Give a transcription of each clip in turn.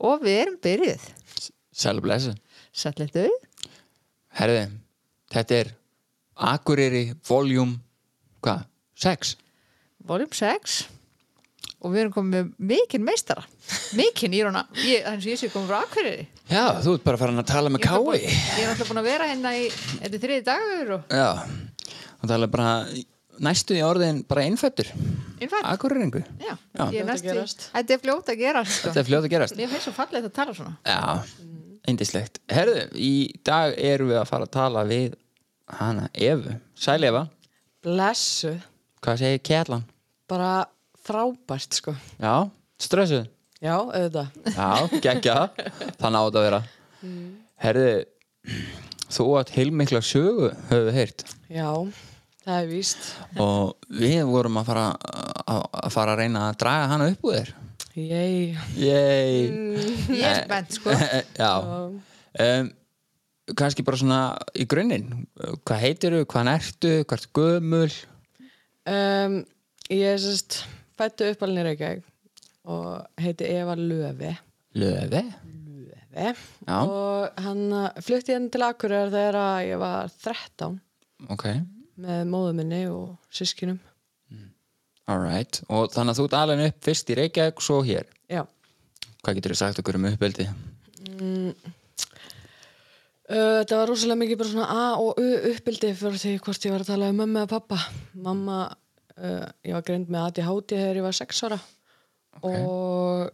og við erum byrjuð. Sælu blessu Sætletu Herði, þetta er Akureyri Voljum hvað? 6 Voljum 6 og við erum komið með mikinn meistara. Mikinn í ég, eins og ég sé komið frá Akureyri. Já, þú ert bara farin að tala með Kái ég er náttúrulega búin að vera hérna í þriði dagur og Já, og það er bara næstu í orðin bara innfættur innfætt Akureyringu. Já, Já. ég er Fljót að gerast. Þetta er fljótt að gera sko. Þetta er fljótt að gerast. Mér finnst svo fallegt að tala svona. Já, eindislegt Herðu, í dag erum við að fara að tala við hana Evu. Sæl Eva, Blessu, hvað segir Kjallan? bara frábært sko. Já, stressuð? Já, auðvitað. Já, geggja. Þannig átt að vera. Herðu, þú átt heilmikla sögu við heyrt. Já, það er víst. Og við vorum að fara að, að fara að reyna að draga hana upp úr þér. Yey Ég er spennt sko. Já. Um, kannski bara svona í grunninn. Hvað heitirðu, hvaðan ertu, hvað ertu gömul? Um, ég er sérst fættu uppalinn í Reykjavík og heiti Eva Löfi Löfi Löfi Já. og hann flutti hérna til Akureyrar þegar ég var 13 ok, með móðu minni og sískinum alright og þannig að þú ert alveg upp fyrst í Reykjavík svo hér, Já, hvað getur þú sagt okkur um uppeldi Uh, þetta var rosalega mikið bara svona A og U uppbildi fyrir því hvort ég var að tala um mömmu og pappa mamma, uh, ég var greind með ADHD þegar ég var 6 ára. Og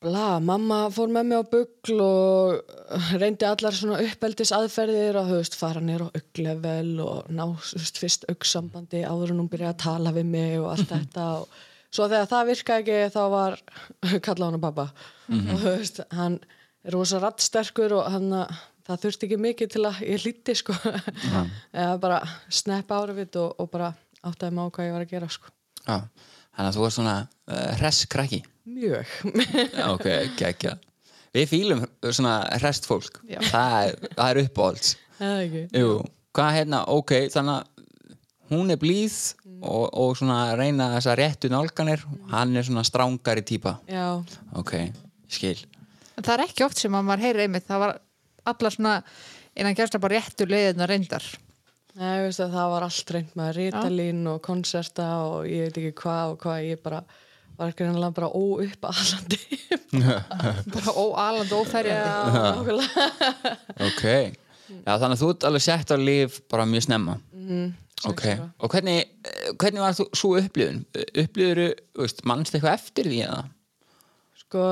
bla, mamma fór með mig á bugl og reyndi allar svona uppeldis aðferðir og þú veist, fara nér á auglevel og ná, veist, fyrst augsambandi áður en hún byrjaði að tala við mig og allt þetta og svo þegar það virkaði ekki þá var kalla hann pappa og þú veist, hann er rosa rattsterkur og hann það þurfti ekki mikið til að ég hlýtti sko. Eða bara snappa árið og, og bara áttaði mig á hvað ég var að gera sko. Já, þannig að þú ert svona uh, hress krakki. Mjög. Ok, geggja Við fýlum svona hrest fólk. Það er, það er uppáhalds. Eða ekki. Jú, hvað hérna, ok, þannig að hún er blíð og, og svona reyna þessar réttu nálganir. Hann er svona strángari típa. Já, ok, skil. En það er ekki oft sem að maður heyri einmitt það var alla svona innan gerst bara réttu leiðina reyndar Nei, veist að það var allt reynd með rítalín og konserta og ég veit ekki hvað og hvað ég bara var ekki reynilega bara óuppalandi. Bara óalandi óferjandi ok, já þannig að þú ert alveg sett á líf bara mjög snemma. Mhm, ok, og hvernig eh, hvernig var þú svo upplifun? Upplifur, veist, mannst eitthvað eftir því eða? Sko,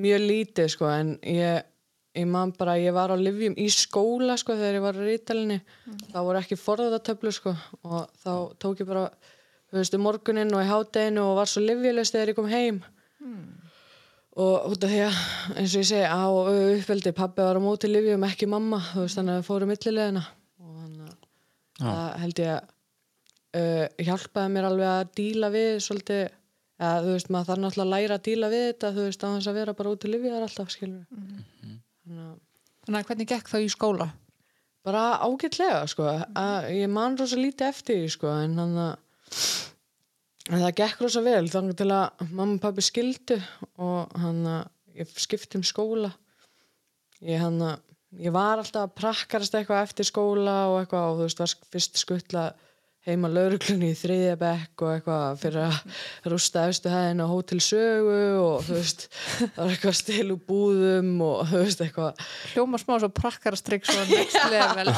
mjög lítið sko en ég, ég man bara ég var á livjum í skóla sko þegar ég var á rítalinni þá voru ekki forðatöflu sko og þá tók ég bara þú veist, um morguninn og í hádeginu og var svo livjulegst þegar ég kom heim. Og út af því að eins og ég segi á uppveldi pabbi var á móti livjum ekki mamma þú veist þannig að við fórum millilegina og þannig að það held ég að uh, hjálpaði mér alveg að díla við svolítið eða þú veist maður þarf náttúrulega að læra að díla við þetta þú veist á þess að vera bara út í livjar alltaf skilur þannig að þannig að hvernig gekk það í skóla? Bara ágætlega sko. Að ég man rosa lítið eftir því sko en þannig að en það gekk rosa vel þannig til að mamma og pabbi skildu og hann að ég skipti um skóla. Ég hann að ég var alltaf að prakkarast eitthvað eftir skóla og eitthvað og þú veist var fyrst skuttla heima lauruglunni í þriðja bekk og eitthvað fyrir að rústa efstu hæðin á hótel sögu og þú veist það var eitthvað stil úr búðum og þú veist eitthvað. Hljóma smá svo prakkarastrygg svo next level.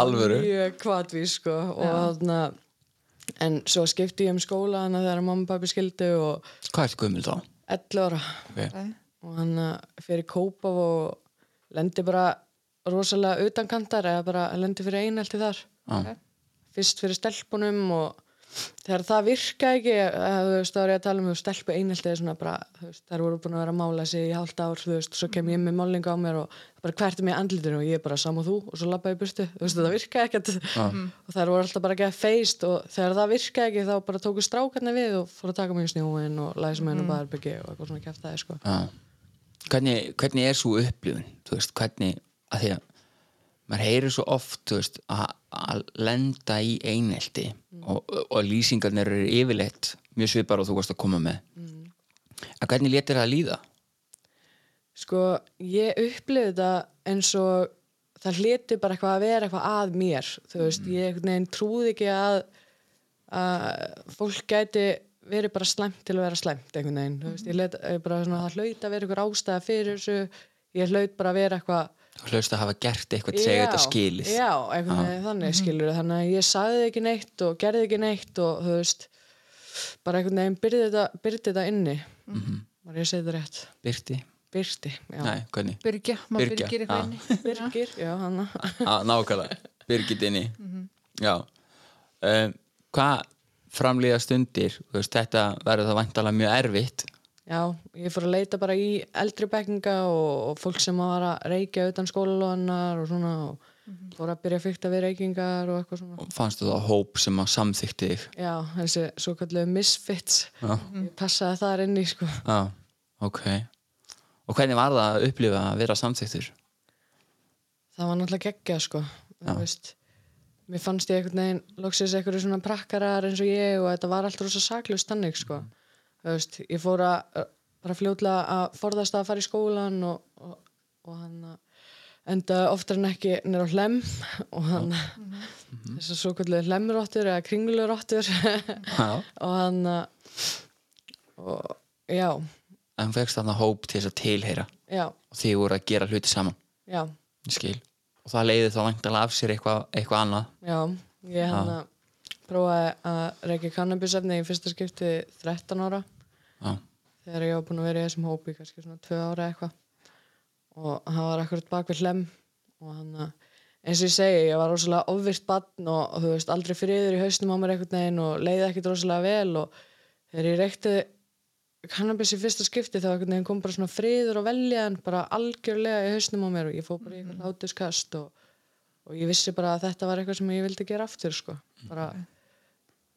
Alvöru. mjög kvatvís sko og þarna en svo skipti ég um skóla þannig að þegar mamma og pappi skildu og hvað ertu gömul þá? 11 ára. Okay. og hann fyrir kópa og lendi bara rosalega utankantar eða bara lendi fyrir einelti þar Já. fyrst fyrir stelpunum og þegar það virka ekki eða, þú veist, þá er ég að tala um stelpu einelti eða svona bara, þú veist, þær voru búin að vera að mála sig í hálft ár, þú veist, svo kem ég með málinga á mér og bara hvert er mér andlitinu og ég er bara sam og þú og svo labba ég burtu, þú veist, það virka ekkert og þær voru alltaf bara að geða feist og þegar það virka ekki þá bara tóku strákarnir við og fóru að taka mig í snjóin og læsa mig inn á baðarbyggi og eitthvað svona kæft það, sko. Já. Hvernig, hvernig er svo upplifun þú veist, hvernig, að því að maður heyrir svo oft veist, að, að lenda í einelti og, og lýsingarnir eru yfirleitt mjög svipar og þú varst að koma með. En hvernig létir það að líða? Sko, ég upplifði þetta eins og það hliti bara eitthvað að vera eitthvað að mér þú veist, ég einhvern veginn trúði ekki að, að fólk gæti verið bara slæmt til að vera slæmt einhvern veginn, þú veist, ég let ég bara svona, það hlaut að vera eitthvað ástæða fyrir þessu ég hlaut bara að vera eitthvað Þú hlaust að hafa gert eitthvað til segja þetta skilið. já, einhvern veginn þannig skilur þannig að ég sagði ekki neitt og gerði ekki neitt og þú veist bara einhvern veginn byrði þetta, byrði þetta inni. Var ég að segja þetta rétt? Birti? byrti, já, Nei, hvernig? Byrgja, maður byrgir eitthvað inni byrgir, já, hann. Á, nákvæmlega, Birgit inni. Já. Um, Hvað framlýða stundir? Þú veist, þetta verður það væntalega mjög erfitt Já, ég fór að leita bara í eldri bekkinga og, og fólk sem var að reykja utan skólalóðanar og svona og fór að byrja að fykta við reykingar og eitthvað svona. og fannstu það hóp sem að samþykti þig Já, þessi svo kallu misfits. Já, Ég passaði þar inn í, sko. já, ok Og hvernig var það að upplifa að vera samþyktur? Það var náttúrulega geggja, sko. Þú veist, mér fannst ég einhvern veginn loksins einhverju svona prakkarar eins og ég og þetta var allt rosa saklust þannig, sko. Þú veist, ég fór að bara fljótlega að forðast að fara í skólan og, og, og hann að enda oftar en ekki nýra á hlem og hann þessar svo kallu hlemrottur eða kringlurottur. Og hann að og já, En þú fegst þarna hóp til þess að tilheyra. Já, og þið voru að gera hluti saman. Já. Og það leiði þá væntalega af sér eitthvað, eitthvað annað. Já, ég hann að prófaði að reykja kannabisefni í fyrsta skipti 13 ára Já, þegar ég var búin að vera í þessum hópi kannski svona 2 ára eitthvað. Og hann var akkurat bak við hlem og hann að eins og ég segi, ég var rosalega ofvirt barn og, þú veist, aldrei friður í hausnum á mér einhvern veginn og leiði ekkit rosalega vel. Og þegar ég reykti kannabis í fyrsta skipti þá einhvern veginn kom bara svona friður og veljan bara algjörlega í hausnum á mér og ég fór bara í eitthvað látuskast og, og ég vissi bara að þetta var eitthvað sem ég vildi gera aftur sko, bara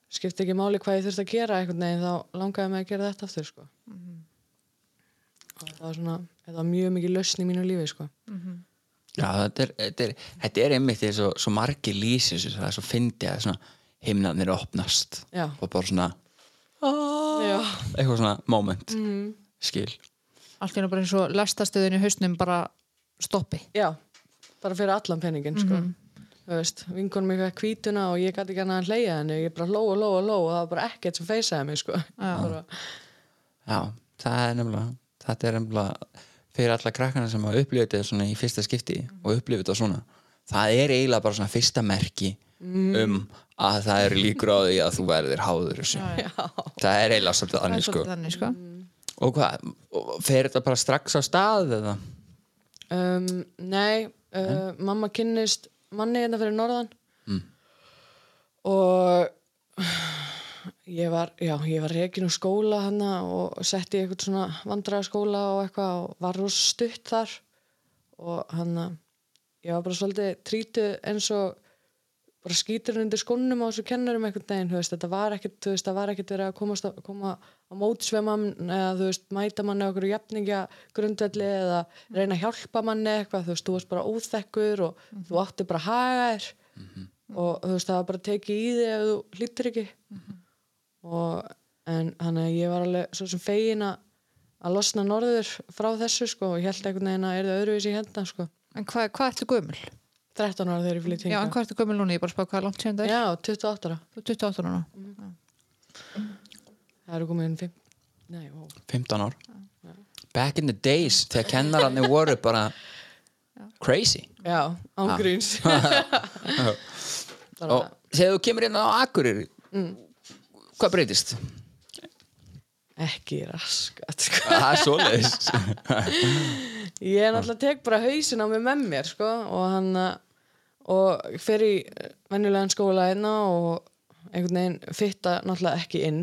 skipti ekki máli hvað ég þurfti að gera einhvern veginn þá langaði mig að gera þetta aftur sko. Og það var svona, þetta var mjög mikið lausn í mínu lífi sko. Já þetta, er, þetta, er, þetta er einmitt því svo, svo margir lýsir þessu, það er svo fyndi að svona himnarnir opnast. Já. og bara svona Já, eitthvað svona moment. Skil. Allt í einu bara eins og lestastöðin í hausnum bara stoppi. Já, bara fyrir allan penningin sko. Veist, vinkonum mig eitthvað hvítuna og ég gæti ekki annað að hleyja henni ég bara hló og hló og hló og það var bara ekkert sem feysaði mig sko. Bara, Já, það er nefnilega þetta er nefnilega fyrir alla krakkana sem hafa upplifið þetta svona í fyrsta skipti og upplifið þetta svona það er eiginlega bara svona fyrsta merki um að það eru líkur á því að þú verður háður þessu. Það er eiginlega svolítið Það er annir sko. þannig sko. Og hvað, fer þetta bara strax á stað eða? um, Nei, uh, mamma kynnist manni hérna fyrir norðan. Og ég var, já, ég var rekin úr skóla hana og sett í eitthvað svona vandræðaskóla og eitthvað og var rosa stutt þar. Og hann ég var bara svolítið trítuð eins og bara skítur undir skónum á þessu kennurum einhvern veginn, þú veist, þetta var ekkert þú veist, það var ekkert verið að komast að, koma á mótsveman eða þú veist, mæta manni okkur jafningja grundvelli eða reyna að hjálpa manni eitthvað, þú veist, þú varst bara óþekkur og þú átti bara að haga þér og þú veist, það var bara að tekið í þig ef þú hlýttir ekki. Og en þannig að ég var alveg svo sem fegin að að losna norður frá þessu sko og ég held einhvern veginn að er það öðruvísi í henda sko. En hvað, hvað ertu gömul? 13 ára þegar ég flytti Já, en hingað. hvað ertu gömul núna? Ég bara spá hvað er langt sér það er. Já, 28 ára. Þú er 28 núna. Það eru komin 5 Nei, ó. 15 ár. Back in the days þegar kennararnir voru bara crazy. Já, ángríns og þegar þú kemur inn á Akureyri hvað breytist? Ekki raskat sko. það er svoleiðis. Ég er náttúrulega tek bara hausin á mig með mér sko, og hann uh, og fer í venjulegan skóla einna og einhvern veginn fitta náttúrulega ekki inn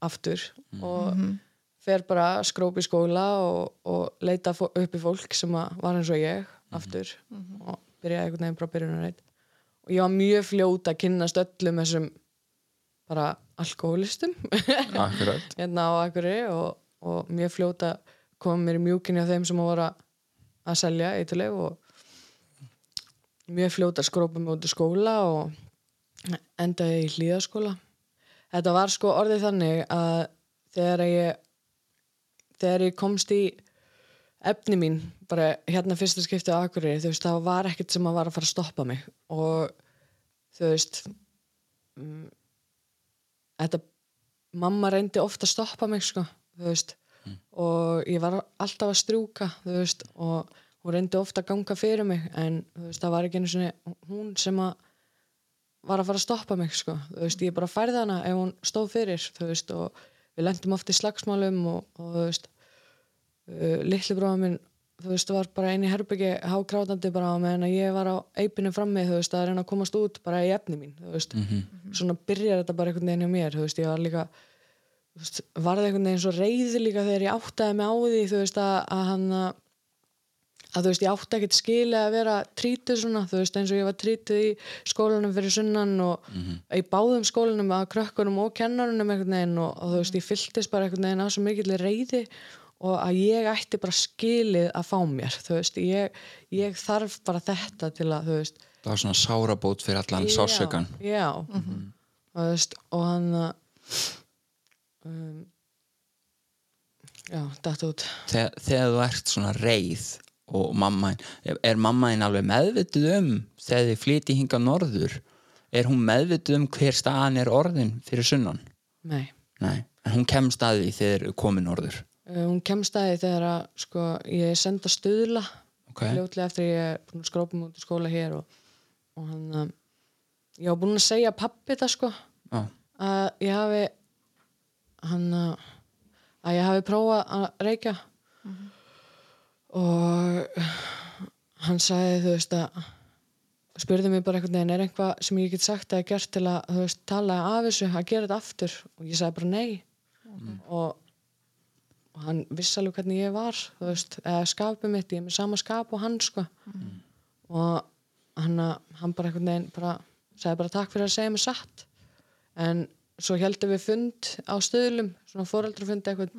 aftur og fer bara að skrópa í skóla og, og leita upp í fólk sem að var eins og ég aftur og byrja einhvern veginn bara byrjunarreit og ég var mjög fljót að kynnast öllum þessum bara alkoholistum hérna á Akureyri og, og mjög fljót að koma mér í mjúkinni á þeim sem voru að, að selja eitthuleg og mjög fljót að skrópa í skóla og endaði í hlýðaskóla. Þetta var sko orðið þannig að þegar ég þegar ég komst í efni mín bara hérna fyrsta skipti á Akureyri þú veist, það var ekkert sem að var að fara að stoppa mig. Og þú veist mm, þetta mamma reyndi ofta að stoppa mig sko, þú veist. Og ég var alltaf að strjúka þú veist, og hún reyndi ofta að ganga fyrir mig en veist, það var ekki einu sinni hún sem að var að fara að stoppa mig sko, þú veist, ég bara færði hana ef hún stóð fyrir, þú veist og við lendum oft í slagsmálum og, og þú veist uh, litli bróða minn, þú veist, var bara eini herbyggi hákrátandi bara á meðan að ég var á eipinu frammi, þú veist, að reyna að komast út bara í efni mín, þú veist. Svona byrjar þetta bara einhvern veginn hjá mér, þú veist, ég var líka þú veist, varði einhvern veginn svo reyði líka þegar ég áttaði mig á því, þú veist, að, að hann að að þú veist, ég átti ekkert skili að vera trítið svona, þú veist, eins og ég var trítið í skólanum fyrir sunnan og í báðum skólanum að krökkunum og kennarunum einhvern veginn og, og þú veist, ég fylltist bara einhvern veginn á svo mikill reyði og að ég ætti bara skilið að fá mér, þú veist, ég, ég þarf bara þetta til að, þú veist. Það var svona sárabót fyrir allan sásökan já, já. og þú veist, og hann að um, já, þetta út. Þegar, þegar þú ert svona reið og mamma er, er mamma þín alveg meðvituð um þegar þið flyti hinga norður er hún meðvituð um hver staðan er orðin fyrir sunnan? Nei, Nei. en hún kemst að því þegar þið komið norður? Uh, hún kemst að því þegar að sko, ég er senda stuðla ok, fljótlega eftir ég er búin að skrópa mig út í skóla hér og, og hann uh, ég var búin að segja pappi þetta sko já, að ég hafi hann uh, að ég hafi prófað að reykja og hann sagði þú veist að spurði mig bara einhvern veginn er eitthvað sem ég get sagt eða gert til að veist tala af þessu að gera þetta aftur? Og ég sagði bara nei. Og, og hann vissi alveg hvernig ég var þú veist, eða skapið mitt ég er með sama skap og hann sko. Og hann, hann bara einhvern veginn bara, sagði bara takk fyrir að segja mig satt. En svo heldum við fund á stöðlum svona foreldrafund eitthvað.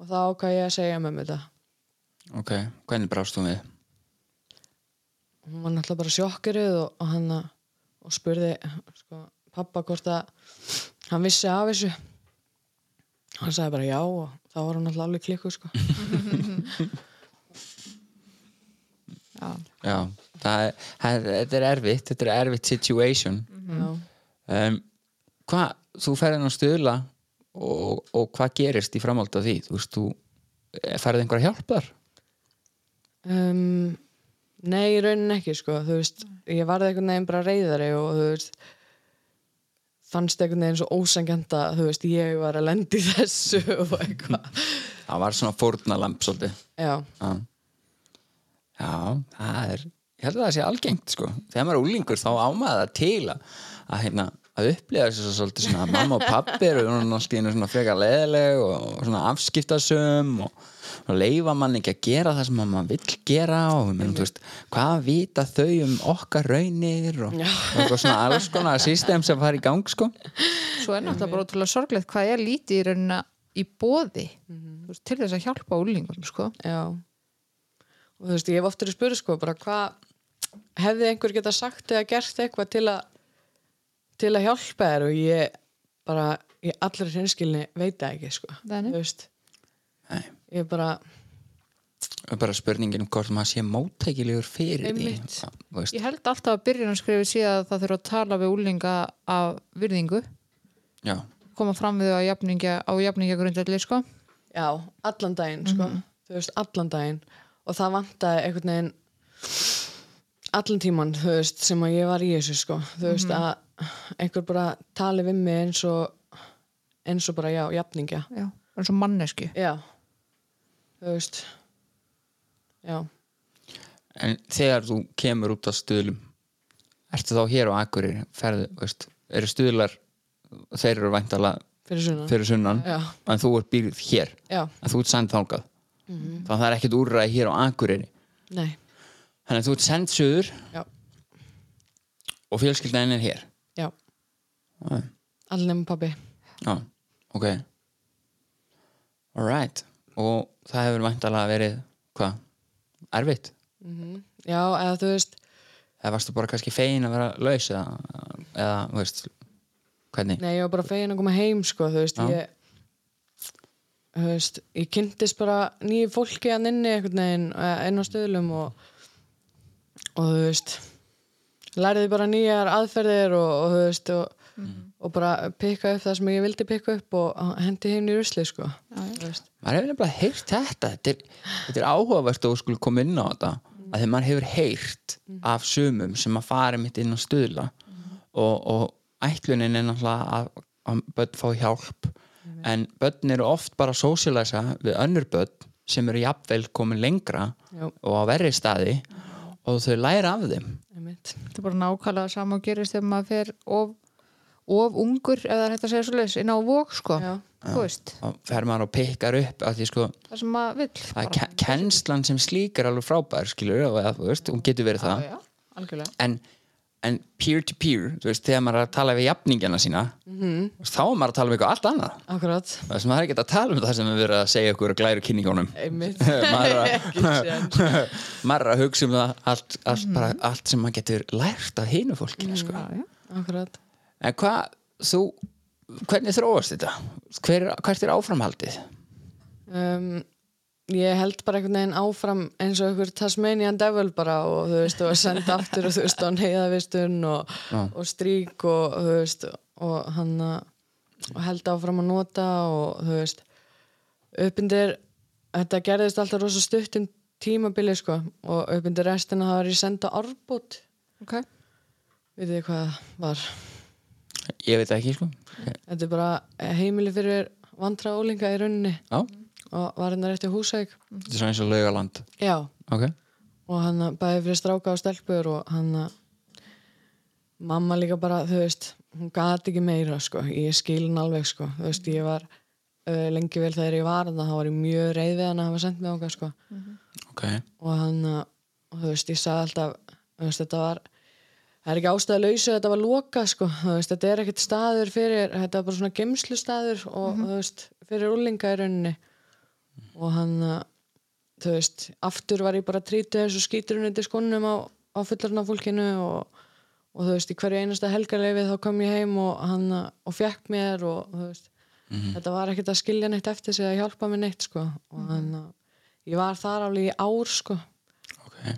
Og þá ákvað ég að segja með þetta ok, hvernig brást þú við? hún var náttúrulega bara sjokkiruð og, og hann að- og spurði sko, pappa hvort að hann vissi af þessu hann sagði bara já og þá var hann náttúrulega alveg klikku sko. Já. já, það er, það er, þetta er erfitt þetta er erfitt situation já. um, hvað, þú ferðin á stöðla og, og hvað gerist í framhald af því, þú veist, þú færði einhverja hjálp þar? Um, nei, í raunin ekki sko. þú veist, ég varði einhvern veginn bara reyðari og þú veist fannst einhvern veginn svo ósangjanda þú veist, ég var að lendi þessu og eitthvað það var svona fórnalamp svolítið já, Já. Já, það er ég held að það sé algengt sko þegar maður er úlingur þá ámaða það til að hérna, að upplifa þessu svo svolítið svona mamma og pappi eru náttúrulega svona frekar leðileg og svona afskiptasum og, og leifa mann ekki að gera það sem maður vill gera og menn, þú veist, hvað vita þau um okkar raunir og, og svona alls konar system sem fara í gang sko. Svo er náttúrulega bara ótrúlega sorglegt hvað er lítið í raunina í bóði veist, til þess að hjálpa úlingum sko. já. Og þú veist, ég hef oftur að spura sko bara hvað hefði einhver geta sagt eða gert eitthvað til að til að hjálpa þér? Og ég bara, ég allra hreinskilni veit það ekki sko, Nei, ég bara, er bara spurningin um hvort maður sé móttækilegur fyrir Einmitt. því Já, ég held alltaf að byrjunarskrifi sé að það þurfa að tala við úlinga af virðingu. Já, koma fram við á jafningja, á jafningja grundvelli sko. já, allan daginn sko, þú veist, allan daginn. Og það vantaði einhvern veginn allan tíman, þú veist, sem að ég var í þessu sko, þú veist, að einhver bara tali við mig eins og eins og bara, já, jafningja. Já, eins og mannesku já, þú veist. Já, En þegar þú kemur út á stuðlum ertu þá hér á Akureyri? Ferðu, veist, eru stuðlar þeir eru væntalega fyrir sunnan. fyrir sunnan en þú ert býrð hér. Já, en þú ert send þangað. Þannig að það er ekkert úrræði hér á Akureyri. Nei, þannig að þú ert send suður já, og fjölskyldaðin er hér. Já. Allir nema pabbi. Já, ok. Alright og það hefur væntalega verið hvað, erfitt? Já, eða þú veist eða varstu bara kannski fegin að vera laus eða, eða þú veist hvernig? Nei, ég var bara fegin að koma heim sko, þú veist, Já. ég þú veist, ég kynntist bara nýju fólki að inni einhvern veginn eh, inn á stöðlum og, og þú veist læriði bara nýjar aðferðir og, og þú veist og, og bara pikka upp það sem ég vildi pikka upp og hendi heim í rusli sko. Þú veist. maður hefur nefnilega heyrt þetta. Þetta er, þetta er áhugavert að þú skulle koma inn á þetta að því maður hefur heyrt af sumum sem að fara mitt inn á stuðla. Og, og ætlunin er náttúrulega að, að börn fá hjálp. En börn eru oft bara að sósialæsa við önnur börn sem eru jafnvel komin lengra Já. og á verri staði og þau læra af þeim. Einmitt. þetta er bara nákvæmlega sama og gerist þegar maður fer of, of ungur eða þetta segja svo leis inn á vók sko. Já. þú veist, og fer maður og pikkar upp að því sko það sem maður vill það er ke- kennslan sem slík er alveg frábær skilur og eða, veist, hún getur verið það. Já, já, algjörlega. En, en peer to peer þú veist, þegar maður er að tala við jafningjana sína Mhm. þá er maður að tala um eitthvað allt annað. Akkurat. Það sem maður er ekki að tala um það sem við verið að segja okkur að glæru kynningunum maður er að, er að hugsa um það allt, allt, bara, allt sem maður getur lært af hinu fólkinu sko. já, já. Akkurat en hvað, þú hvernig þróast þetta? Hver, hvert er áframhaldið? um, Ég held bara einhvern veginn áfram eins og einhver Tasmanian Devil bara og þú veist og senda aftur og þú veist og neyðavistun og, og strík og þú veist og hann og held áfram að nota og þú veist uppindir þetta gerðist alltaf rosa stutt um tímabili sko og uppindir restina það var ég senda árbútt ok, veitir þið hvað það var ég veit það ekki sko. Þetta er bara heimili fyrir vandra ólinga í rauninni. Já, og var hérna rétti húsæk þetta er svona eins og laugaland. Já. Ok, og hann að bæði fyrir stráka og stelpur og hann að mamma líka bara, þú veist hún gati ekki meira, sko, ég skil hann alveg, sko, þú veist, ég var uh, lengi vel þegar ég var þannig þá var ég mjög reið við hann að hafa sendt mig okkar, sko. Ok. Og hann að, og þú veist, ég sagði alltaf þú veist, þetta var það er ekki ástæða lausa, þetta var loka, sko. Veist, þetta er ekkert staður fyrir þetta er bara svona gemslu staður og þú veist, fyrir úlinga í rauninni. Og hann að þú veist, aftur var ég bara trýta þessu skíturinn undir skonum á, á fullarna fólkinu og, og þú veist, í hverju einasta helgarleifi þá kom ég heim og hann að- og fekk mér og þú veist, þetta var ekkert að skilja neitt eftir sig að hjálpa mér neitt sko. Og hann að ég var þar alveg í ár sko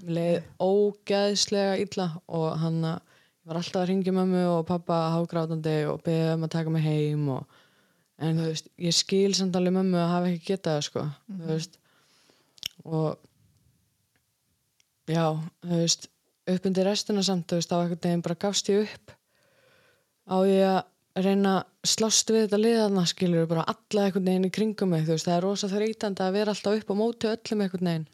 leið ógeðslega illa og hann var alltaf að ringja mömmu og pappa hágrátandi og beðið um að taka mig heim og, en þú veist, ég skil samt alveg mömmu að hafa ekki getað sko þú veist. Og já, þú veist upp undir restina samt, þú veist, þá einhvern veginn bara gafst ég upp. Á ég að reyna slást við þetta liðana skilur bara alla einhvern veginn í kringum mig þú veist, það er rosa þreytandi að vera alltaf upp á móti öllum einhvern veginn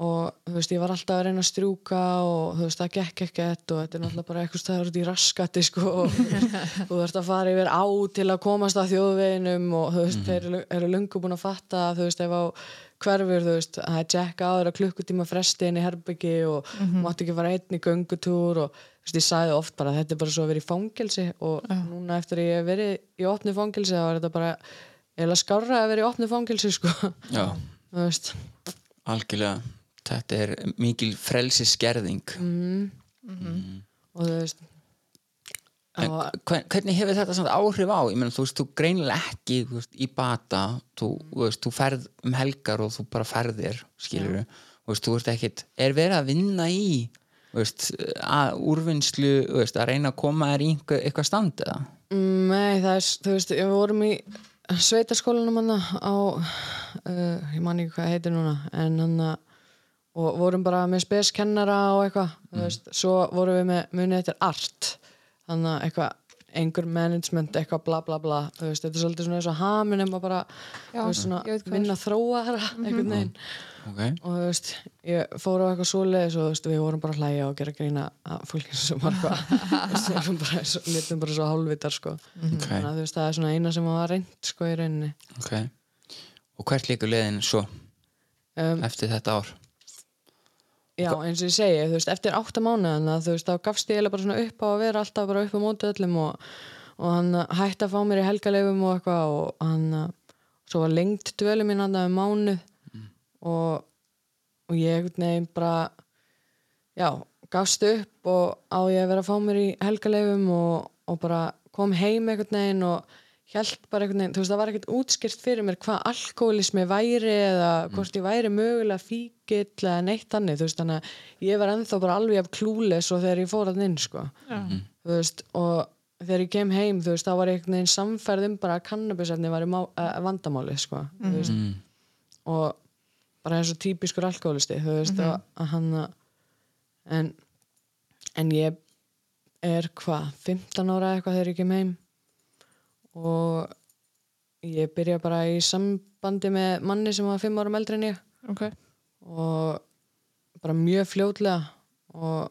og þú veist, ég var alltaf að reyna að strjúka og þú veist, það gekk ekkert og þetta er náttúrulega bara eitthvað staður út í raskati sko. Og þú veist að fara yfir á til að komast að þjóðveginum og þú veist, þeir eru, eru lungu búin að fatta þú veist, ef á hverfur, þú veist, að það er jacka áður að klukkutíma fresti inn í herbyggi og mátti ekki fara einn í göngutúr og þú veist, ég sagði oft bara að þetta er bara svo að vera í fangelsi og núna eftir að ég hef verið í opnu fangelsi þá er þetta bara eða skárra að vera í opnu fangelsi sko. Algjörlega þetta er mikil frelsi skerðing og þú veist og, hvern- hvernig hefur þetta samt áhrif á? Ég meina, þú veist, þú greinilega ekki þú veist, í bata, þú, þú veist, þú ferð um helgar og þú bara ferðir skilur þú veist, þú veist ekkit er verið að vinna í að úrvinnslu að reyna að koma þér í einhver, eitthvað stand eða? Mm, Nei, það er, þú veist, við vorum í sveitaskólanum hann á, uh, ég man ekki hvað heitir núna, en hann og vorum bara með speskennara og eitthvað, veist, svo vorum við með munið eftir art, þannig að eitthvað, einhver management, eitthvað bla bla bla, veist, þetta er svolítið svona eins og hamin en bara, Já, veist, vinna að þróa þeirra, einhvern veginn. Ok, og þú veist, ég fór á eitthvað svoleiðis og veist, við vorum bara að hlæja og gera grína að fólki sem var við vorum bara, svo- litum bara svo hálfvitar sko. ok, þannig að þú veist, það er svona eina sem var reynd sko í rauninni. Ok. Og hvert líkur leiðin svo um, eftir þetta ár? Já, eins og ég segi, þú veist, eftir átta mánuðan þú veist, þá gafst ég eiginlega bara svona upp á að vera alltaf bara upp á móti öllum og, og hann hætti að fá mér í helgaleifum og eitthvað og hann svo var lengt dvölu mín hann um mánuð og, og ég veginn bara já, gafst upp og á ég að vera að fá mér í helgaleifum og, og bara kom heim einhvern veginn og held bara einhvern veginn, þú veist, það var ekkert útskýrt fyrir mér hvað alkoholismi væri eða hvort ég væri mögulega fíkill eða neitt þannig, þú veist, þannig að ég var ennþá bara alveg af klúles og þegar ég fór að inn, sko, þú veist og þegar ég kem heim, þú veist, þá var einhvern veginn samferð um bara að kannabisefni var uh, vandamáli, sko, þú veist. Og bara eins og típiskur alkoholisti, þú veist, að, að hann en en ég er hvað 15 ára eitthvað þegar ég kem heim og ég byrja bara í sambandi með manni sem var 5 árum eldri en ég. Ok, og bara mjög fljótlega. Og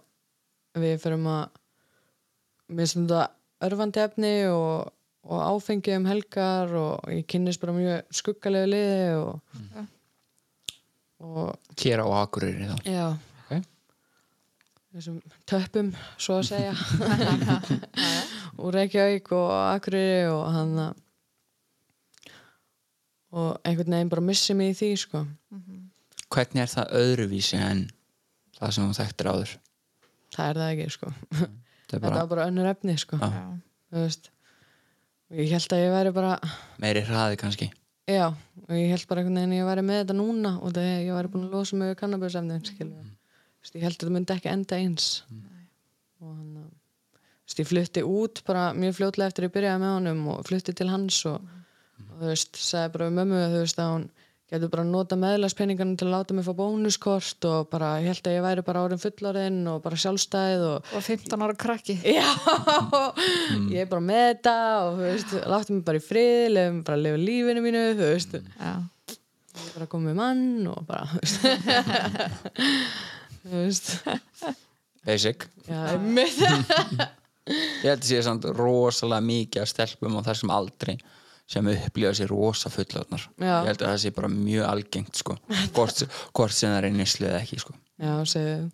við fyrir að þetta örfandi efni og, og áfengi um helgar og ég kynnist bara mjög skuggalegu liði og, og Hér á Akureyri þá. Já. Ok. þessum töppum svo að segja úr Reykjavík og Akureyri og hann og einhvern veginn bara missi mig í því sko. Hvernig er það öðruvísi en það sem þú þekktir áður? það er það ekki sko. Það er þetta bara var bara önnur efni sko. Já. já, þú veist og ég held að ég væri bara meiri hraði kannski. Já, og ég held bara einhvern veginn að ég væri með þetta núna og það ég væri búin að losa mig við Þú veist, ég held að þetta myndi ekki enda eins. Og hann að ég flutti út bara mjög fljótlega eftir að ég byrjaði með honum og flutti til hans og, og þú veist, sagði bara við mömmu þú veist að hún getur bara að nota meðlagspenningarnir til að láta mig fá bónuskort og bara, ég held að ég væri bara orðin fullorðinn og bara sjálfstæð og og 15 ára krakki. Já, ég er bara með þetta og þú veist, láttu mig bara í frið lefum bara að lifa lífinu mínu þú veist, já, ég er bara að koma með mann og bara, þú veist. Basic. Já, einmitt Ég held að sé samt rosalega mikið af stelpum á þessum aldri sem upplifa sér rosa fullorðnar. Já. Ég held að það sé bara mjög algengt sko. Hvort, hvort sem það er nýslu eða ekki sko. Já, segðu.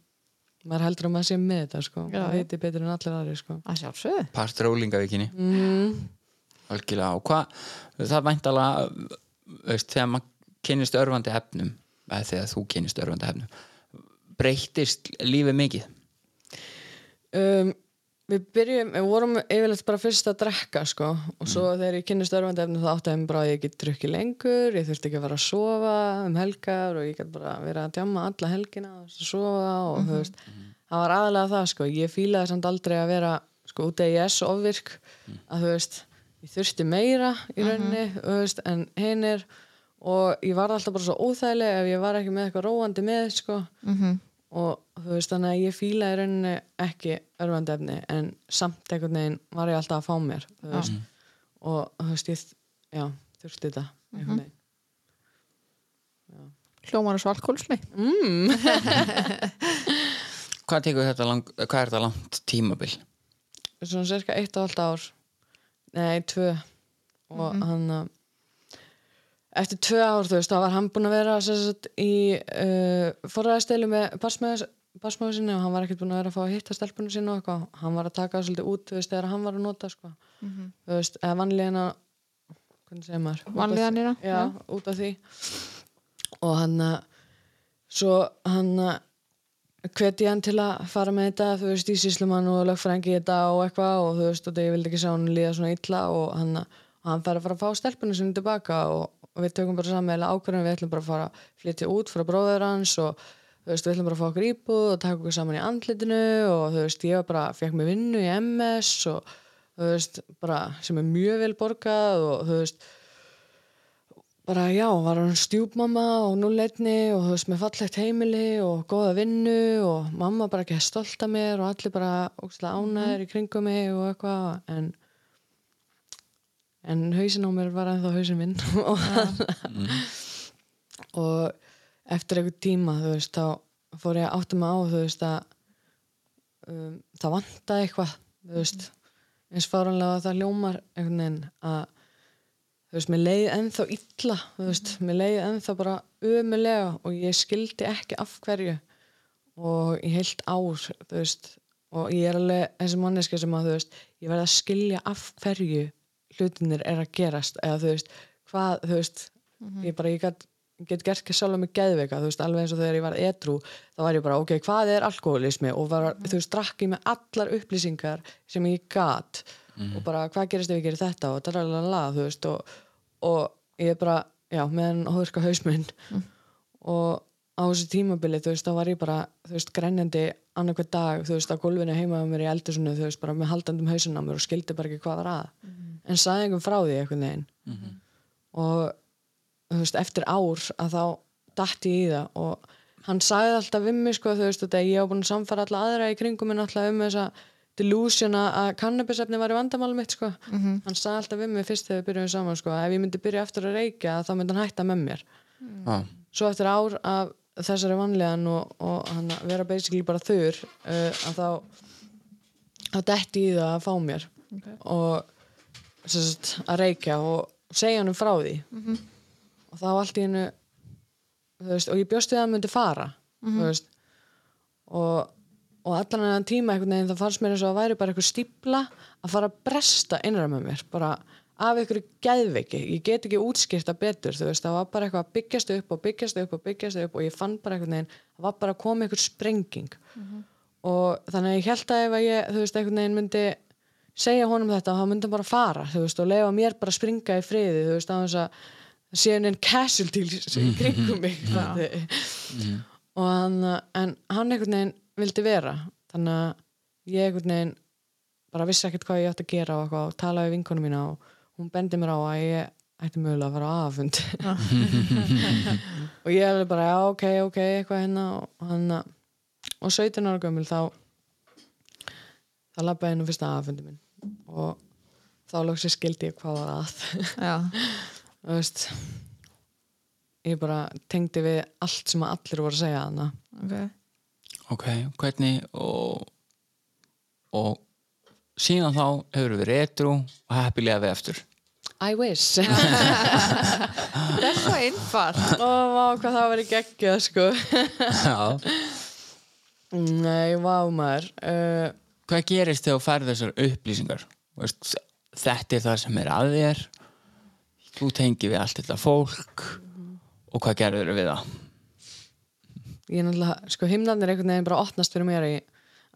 Maður heldur að maður sé með þetta sko. Já, það já. viti betur en allir aðri sko. Að sjálfsögðu. Partur ólingavíkinni mm. algjörlega. Og hvað það væntalega veist, þegar maður kynnist örfandi efnum eða þegar þú kynnist örfandi efnum breytist lífið mikið? Um, Við byrjum, við vorum yfirleitt bara fyrst að drekka sko. Og svo þegar ég kynni störfandi efni þá átti þeim bara að ég get drukki lengur ég þurfti ekki að fara að sofa um helgar og ég get bara verið að djamma alla helgina og sofa og þú veist það var aðalega það sko, ég fílaði samt aldrei að vera sko út af IS ofvirk að þú veist, ég þurfti meira í rauninni, þú veist, en hinn er og ég var alltaf bara svo óþægileg ef ég var ekki með eitthvað róandi með sko. Mm og þú veist þannig að ég fíla í rauninni ekki örfandi efni en samt einhvern veginn var ég alltaf að fá mér þú veist. Og þú veist ég já, þurfti þetta einhvern veginn. Hljómar svo alkoholismi Hvað tekur þetta lang, hvað er þetta langt tímabil? svona cirka eitt og allt ár. Nei, tvö. Og hann að eftir tvö ár, þú veist, þá var hann búinn að vera sagt, í uh, forræðasteilu með barsmáðu sinni og hann var ekkert búinn að vera að fá að hitta stelpunum sinni og eitthvað, hann var að taka það svolítið út, þú veist, þegar hann var að nota sko. þú veist, eða vanlíðina hvernig segir maður? Vanlíðanina, já, já. út af því og hann að svo hann að hveti hann til að fara með þetta þú veist, í síslumann og lögfrængi þetta og eitthvað og þú veist, og ég vildi ekki sjá hann líða svona illa og hann, og hann fær að fara að fá stelpunum sinni tilbaka og, og við tökum bara saman ákvörðum, við ætlum bara að fara að flytja út frá bróður hans og þú veist, við ætlum bara að fá okkur íbúð og taka okkur saman í andlitinu og þú veist, ég var bara, fekk mig vinnu í MS og þú veist, bara sem er mjög vel borgað og þú veist bara já, var hann stjúpmamma og núleitni og þú veist með fallegt heimili og góða vinnu og mamma bara ekki stolt af mér og allir bara ógstlega ánæður í kringum mig og eitthvað en en hausin á mér var ennþá hausin minn. Og, og eftir einhver tíma þú veist, þá fór ég að átta mig á þú veist að um, það vantaði eitthvað þú veist, eins fáranlega það ljómar einhvern veginn að þú veist, mér leiði ennþá illa þú veist, mér leiði ennþá bara ömulega og ég skildi ekki af hverju. Og í heilt ár þú veist, og ég er alveg þessi manneska sem að þú veist ég verði að skilja af hverju hlutinir er að gerast eða þú veist, hvað, þú veist ég bara, ég get, get gert ekki sjálf með geðveika, þú veist, alveg eins og þegar ég var edru þá var ég bara, ok, hvað er alkoholismi og var, þú veist, drakk ég með allar upplýsingar sem ég gat og bara hvað gerist ef ég gerir þetta og dalalala, þú veist og, og ég er bara, já, með hann hóðurka hausminn og á þessu tímabili, þú veist, þá var ég bara þú veist, grenjandi annarkvæð dag þú veist, á gólfinu heima með mér í eldursunni þú veist, bara með haldandum hausin á mér og skildi bara ekki hvað var að. En saði einhvern frá því einhvern veginn. Og þú veist, eftir ár að þá datt ég í það og hann sagði alltaf við mig sko, þú veist, þetta ég á búin að samfara alla aðra í kringum minn alltaf um þessa delusion að- kannabisefni var í vandamáli mitt sko. hann sagði alltaf við mig fyrst þegar við byrjuðum að að þá þessari vanlegan og, og hann að vera basically bara þur uh, að þá að detti í það að fá mér. Ok. og sem sagt, að reykja og segja hann frá því. Og þá allt í hennu veist, og ég bjóst við að hann myndi fara þú veist. Og, og allan enn tíma einhvern veginn það fannst mér eins og að væri bara eitthvað stípla að fara að bresta innra með mér. Bara af einhverju geðveiki. Ég get ekki útskýrta betur þú veist það var bara eitthvað að byggjast upp og byggjast upp og byggjast upp og ég fann bara einhvern veginn það var bara að koma einhver sprenging. Og þannig að ég held að ef að ég þú veist einhvern veginn myndi segja honum þetta myndi hann bara fara þú veist og leifa mér bara að springa í friði þú veist á þess að það sé hann en casualties í kringum mig. Mm. og hann en hann einhvern veginn vildi vera þannig að ég einhvern veginn bara vissi ekkert hvað ég átti að gera og, eitthvað, og talaði við vinkonum mína og hún bendi mér á að ég ætti mögulega að fara á afund og ég hefði bara já ok ok eitthvað hérna og hann og 17 ára gömul þá þá labbaði hennu fyrsta aðfundi minn. Og þá lóksir skildi ég hvað var að. Þú veist ég bara tengdi við allt sem að allir voru að segja hana ok. Ok, hvernig og, og síðan þá hefur við retru og heppilega við eftir I wish. Það er svo einfalt. Og vá hvað það verið geggjað sko. Já. Nei, vá maður. Uh, Hvað gerist þegar þú færð þessar upplýsingar? Þú Veist, þetta er það sem er að þér. Þú tengir við allt þetta fólk. Og hvað gerður við það? ég er náttúrulega, sko himnarnir einhvern veginn bara opnast fyrir mér í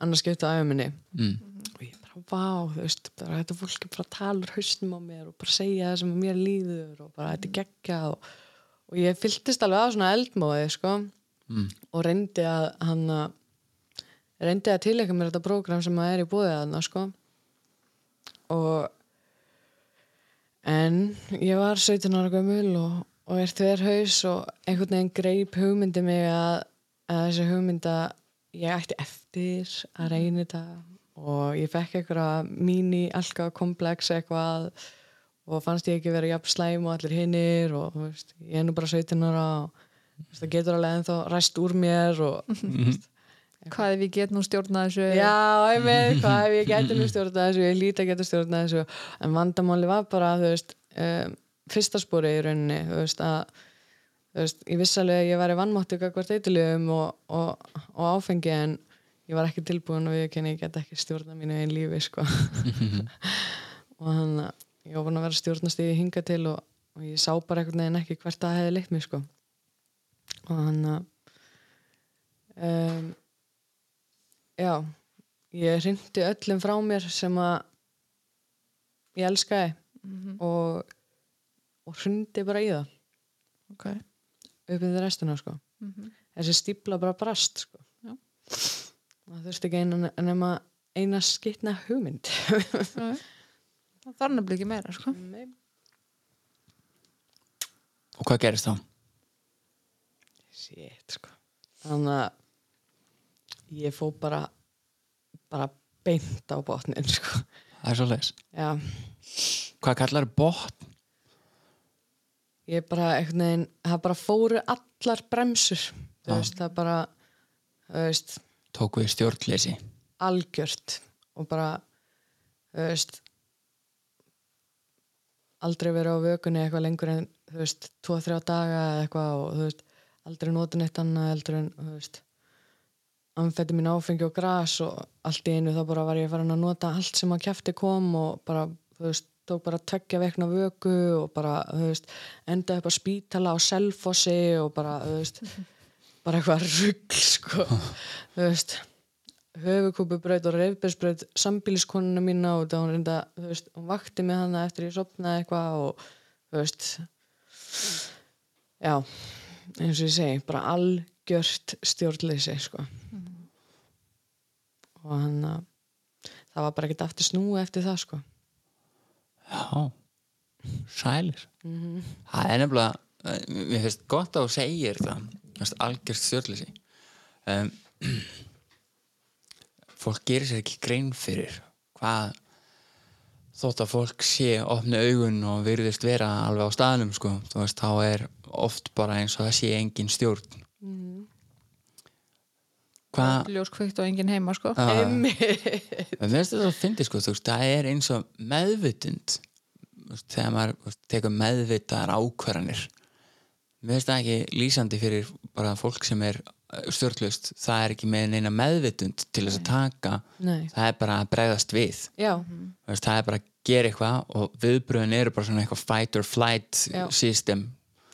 annars skipta æfuminni Mm. Vá, þú veist bara, þetta fólk er bara að tala úr hausnum á mér og bara segja það sem mér líður og bara þetta er geggjað og, og ég fylltist alveg að svona eldmóði sko. Mm. og reyndi að hann að reyndi að tilæka mér þetta prógram sem að er í búið að sko. Og en ég var 17 ára gömul og, og er þverhaus og einhvern veginn greip hugmyndi mig að, að þessi hugmynda ég ætti eftir að reyna þetta og ég fekk einhverja mini alka komplex eitthvað og fannst ég ekki vera jafn slæm og allir hinnir og veist, ég er nú bara 17 ára og veist, það getur alveg ennþá ræst úr mér og veist, hvað ef ég get nú stjórnað þessu? Já, ég veit hvað ef ég geti nú stjórnað þessu, ég líti að geta stjórnað þessu. En vandamáli var bara, þú veist um, fyrsta spori í rauninni þú veist, að þú veist, ég viss alveg að ég væri vannmáttu hvert eitthulegum og, og, og áfengi en ég var ekki tilbúin og ég kenni ég get ekki stjórnað mínu einn lífi sko. Og hann, ég var búin að vera stjórnast í hinga til og, og ég sá bara einhvern veginn ekki hvert það hefði leitt mig sko. Og hann um, já ég hrindi öllum frá mér sem að ég elskaði og, og hrindi bara í það. Ok, upp í það restina sko. Mhm. þessi stípla bara brast sko. Já. Það þurfti ekki eina, nema eina skitna hugmynd það þarf nefnilega ekki meira sko. Og hvað gerist þá? Shit, sko. Þannig að ég fó bara bara beint á botnin, sko. Það er svo leis Já, Hvað kallar botn? ég bara veginn, það bara fóru allar bremsur, það bara, þú veist, Tók við stjórnleysi. Algjört. Og bara, þú veist, aldrei verið á vökunni eitthvað lengur en, þú veist, tvo, þrjá daga eða eitthvað og, þú veist, aldrei nota neitt annað heldur en, þú veist, anfætti mín áfengi og gras og allt í einu þá bara var ég farin að nota allt sem að kjæfti kom og bara, þú veist, tók bara tveggja vekna vöku og bara, þú veist, enda upp á spítala á selfossi og bara, þú veist, bara eitthvað rugl, sko, þú veist, höfukúpubraut og reyfbjörnsbraut sambíliskonuna mína og það hún reynda, þú veist, hún vakti með hana eftir ég sopnaði eitthvað og þú veist já, eins og ég segi bara algjört stjórnleysi sko. Og hann að það var bara ekkert aftur snúi eftir það sko. Já, sælir. Það er nefnilega eh, mér finnst gott að þú segir það algjörst stjórnleysi um, Fólk gerir sér ekki grein fyrir hvað þótt að fólk sé opni augun og virðist vera alveg á staðnum sko, þú veist, þá er oft bara eins og það sé engin stjórn. Hvað ljós kveikt og enginn heima sko. Já. Einmitt. En mér finnst þetta að fyndi sko, veist, það er eins og meðvitund þegar maður tekur meðvitaðar ákvarðanir mér finnst það ekki lýsandi fyrir bara fólk sem er stjórnlust, það er ekki með neina meðvitund til þess að taka. Nei. það er bara að bregðast við. Já, Þú veist, það er bara að gera eitthvað og viðbröðin eru bara svona eitthvað fight or flight Já. system.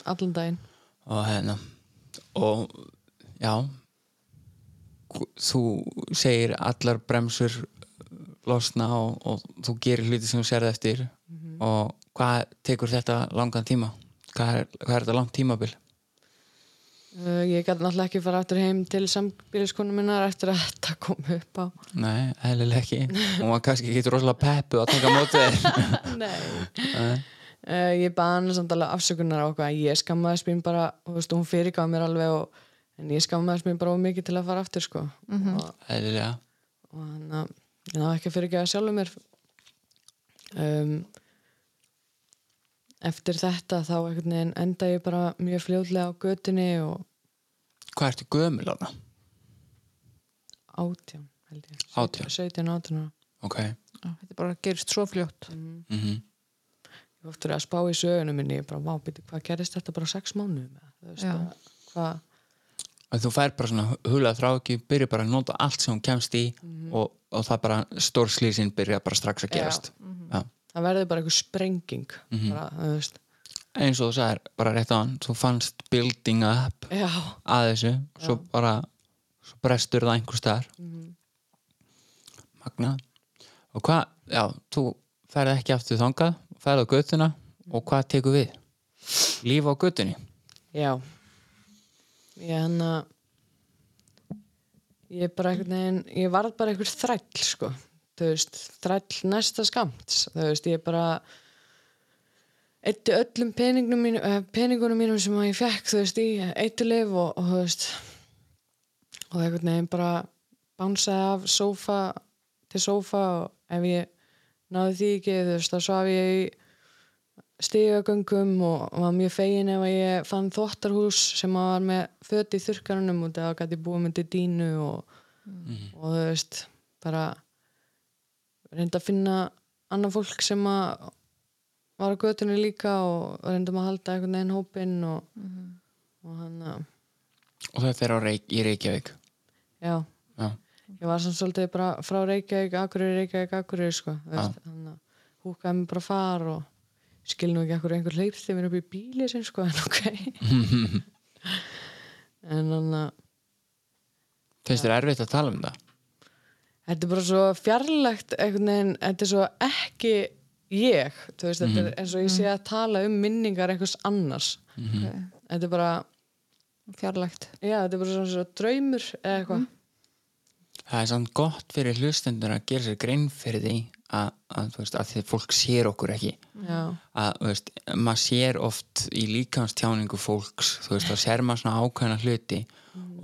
Allan daginn. Og hérna og já. Þú segir allar bremsur losna og, og þú gerir hluti sem þú serði eftir. Og hvað tekur þetta langan tíma? Hvað er, hvað er þetta langt tímabil? uh, ég gæti náttúrulega ekki fara aftur heim til sambíliskonu minnar eftir að þetta kom upp á Nei, eðlilega ekki og maður kannski getur rosalega peppu að taka mótið Nei. Nei. Uh, ég baði hann samt alveg afsökunar á okkur ég skammaðist mín bara og þú veist, hún fyrirgaf mér alveg og, en ég skammaðist mín bara of mikið til að fara aftur sko. og, eðlilega og hann að ég náði ekki að fyrirgefa sjálfur mér um, eftir þetta þá enda ég bara mjög fljóðlega á götunni og Hvað ertu gömul ána? átján held ég 18. 17, 18 ára. Ok Já, þetta bara gerist svo fljótt mm -hmm. ég oftur að spá í sögunum minni ég bara, vá, byrju, hvað gerist þetta bara á sex mánuðum eða? Þú veist, Já. bara, hvað Þú fær bara svona hulað þrá ekki byrja bara að nota allt sem hún kemst í og, og það bara stórslýsin byrja bara strax að gerast Já. Það verður bara eitthvað sprenging bara, þú veist. Eins og þú sagðir bara rétt á hann þú fannst building up já, að þessu svo bara svo brestur það einhver staðar. Magna og hvað, já, þú ferð ekki aftur þangað, ferð á göttuna og hvað tekur við? Líf á göttunni já. Ég hann að ég bara veginn ég varð bara einhver þræll sko þú veist, þræll næsta skamt þú veist, ég bara eitti öllum peningunum mínum, eh, peningunum mínum sem ég fekk þú veist, í eitulif og, og þú veist og einhvern veginn bara bánsaði af sófa til sófa og ef ég náði því ekki, þú veist, þá svaf ég í stígagöngum og var mjög fegin ef ég fann þvottarhús sem var með föti í þurrkarunum og það gæti búið til dínu og, og þú veist bara reynda að finna annan fólk sem að var á götunni líka og reyndum að halda einhvern veginn hópinn og, og hann að og það fer á reik, í Reykjavík? Já, já, ég var samt svolítið bara frá Reykjavík, Akureyri, Reykjavík, Akureyri sko, veist, hann að húkaði mig bara far og skil nú ekki akkur einhver hleypti mér upp í bíli sem sko, en ok. En hann að finnst þér erfitt að tala um það? Þetta er bara svo fjarlægt einhvern veginn, þetta er svo ekki ég, þú veist, þetta er eins og ég sé að tala um minningar einhvers annars. Okay. þetta er bara, fjarlægt. Já, þetta er bara svona, svona draumur eða eitthvað. Það er samt gott fyrir hlustendur að gera sér grein fyrir því að, að, þú veist, að því fólk sér okkur ekki. Já, að þú veist, maður sér oft í líkamstjáningu fólks þú veist, þá sér maður svona ákveðna hluti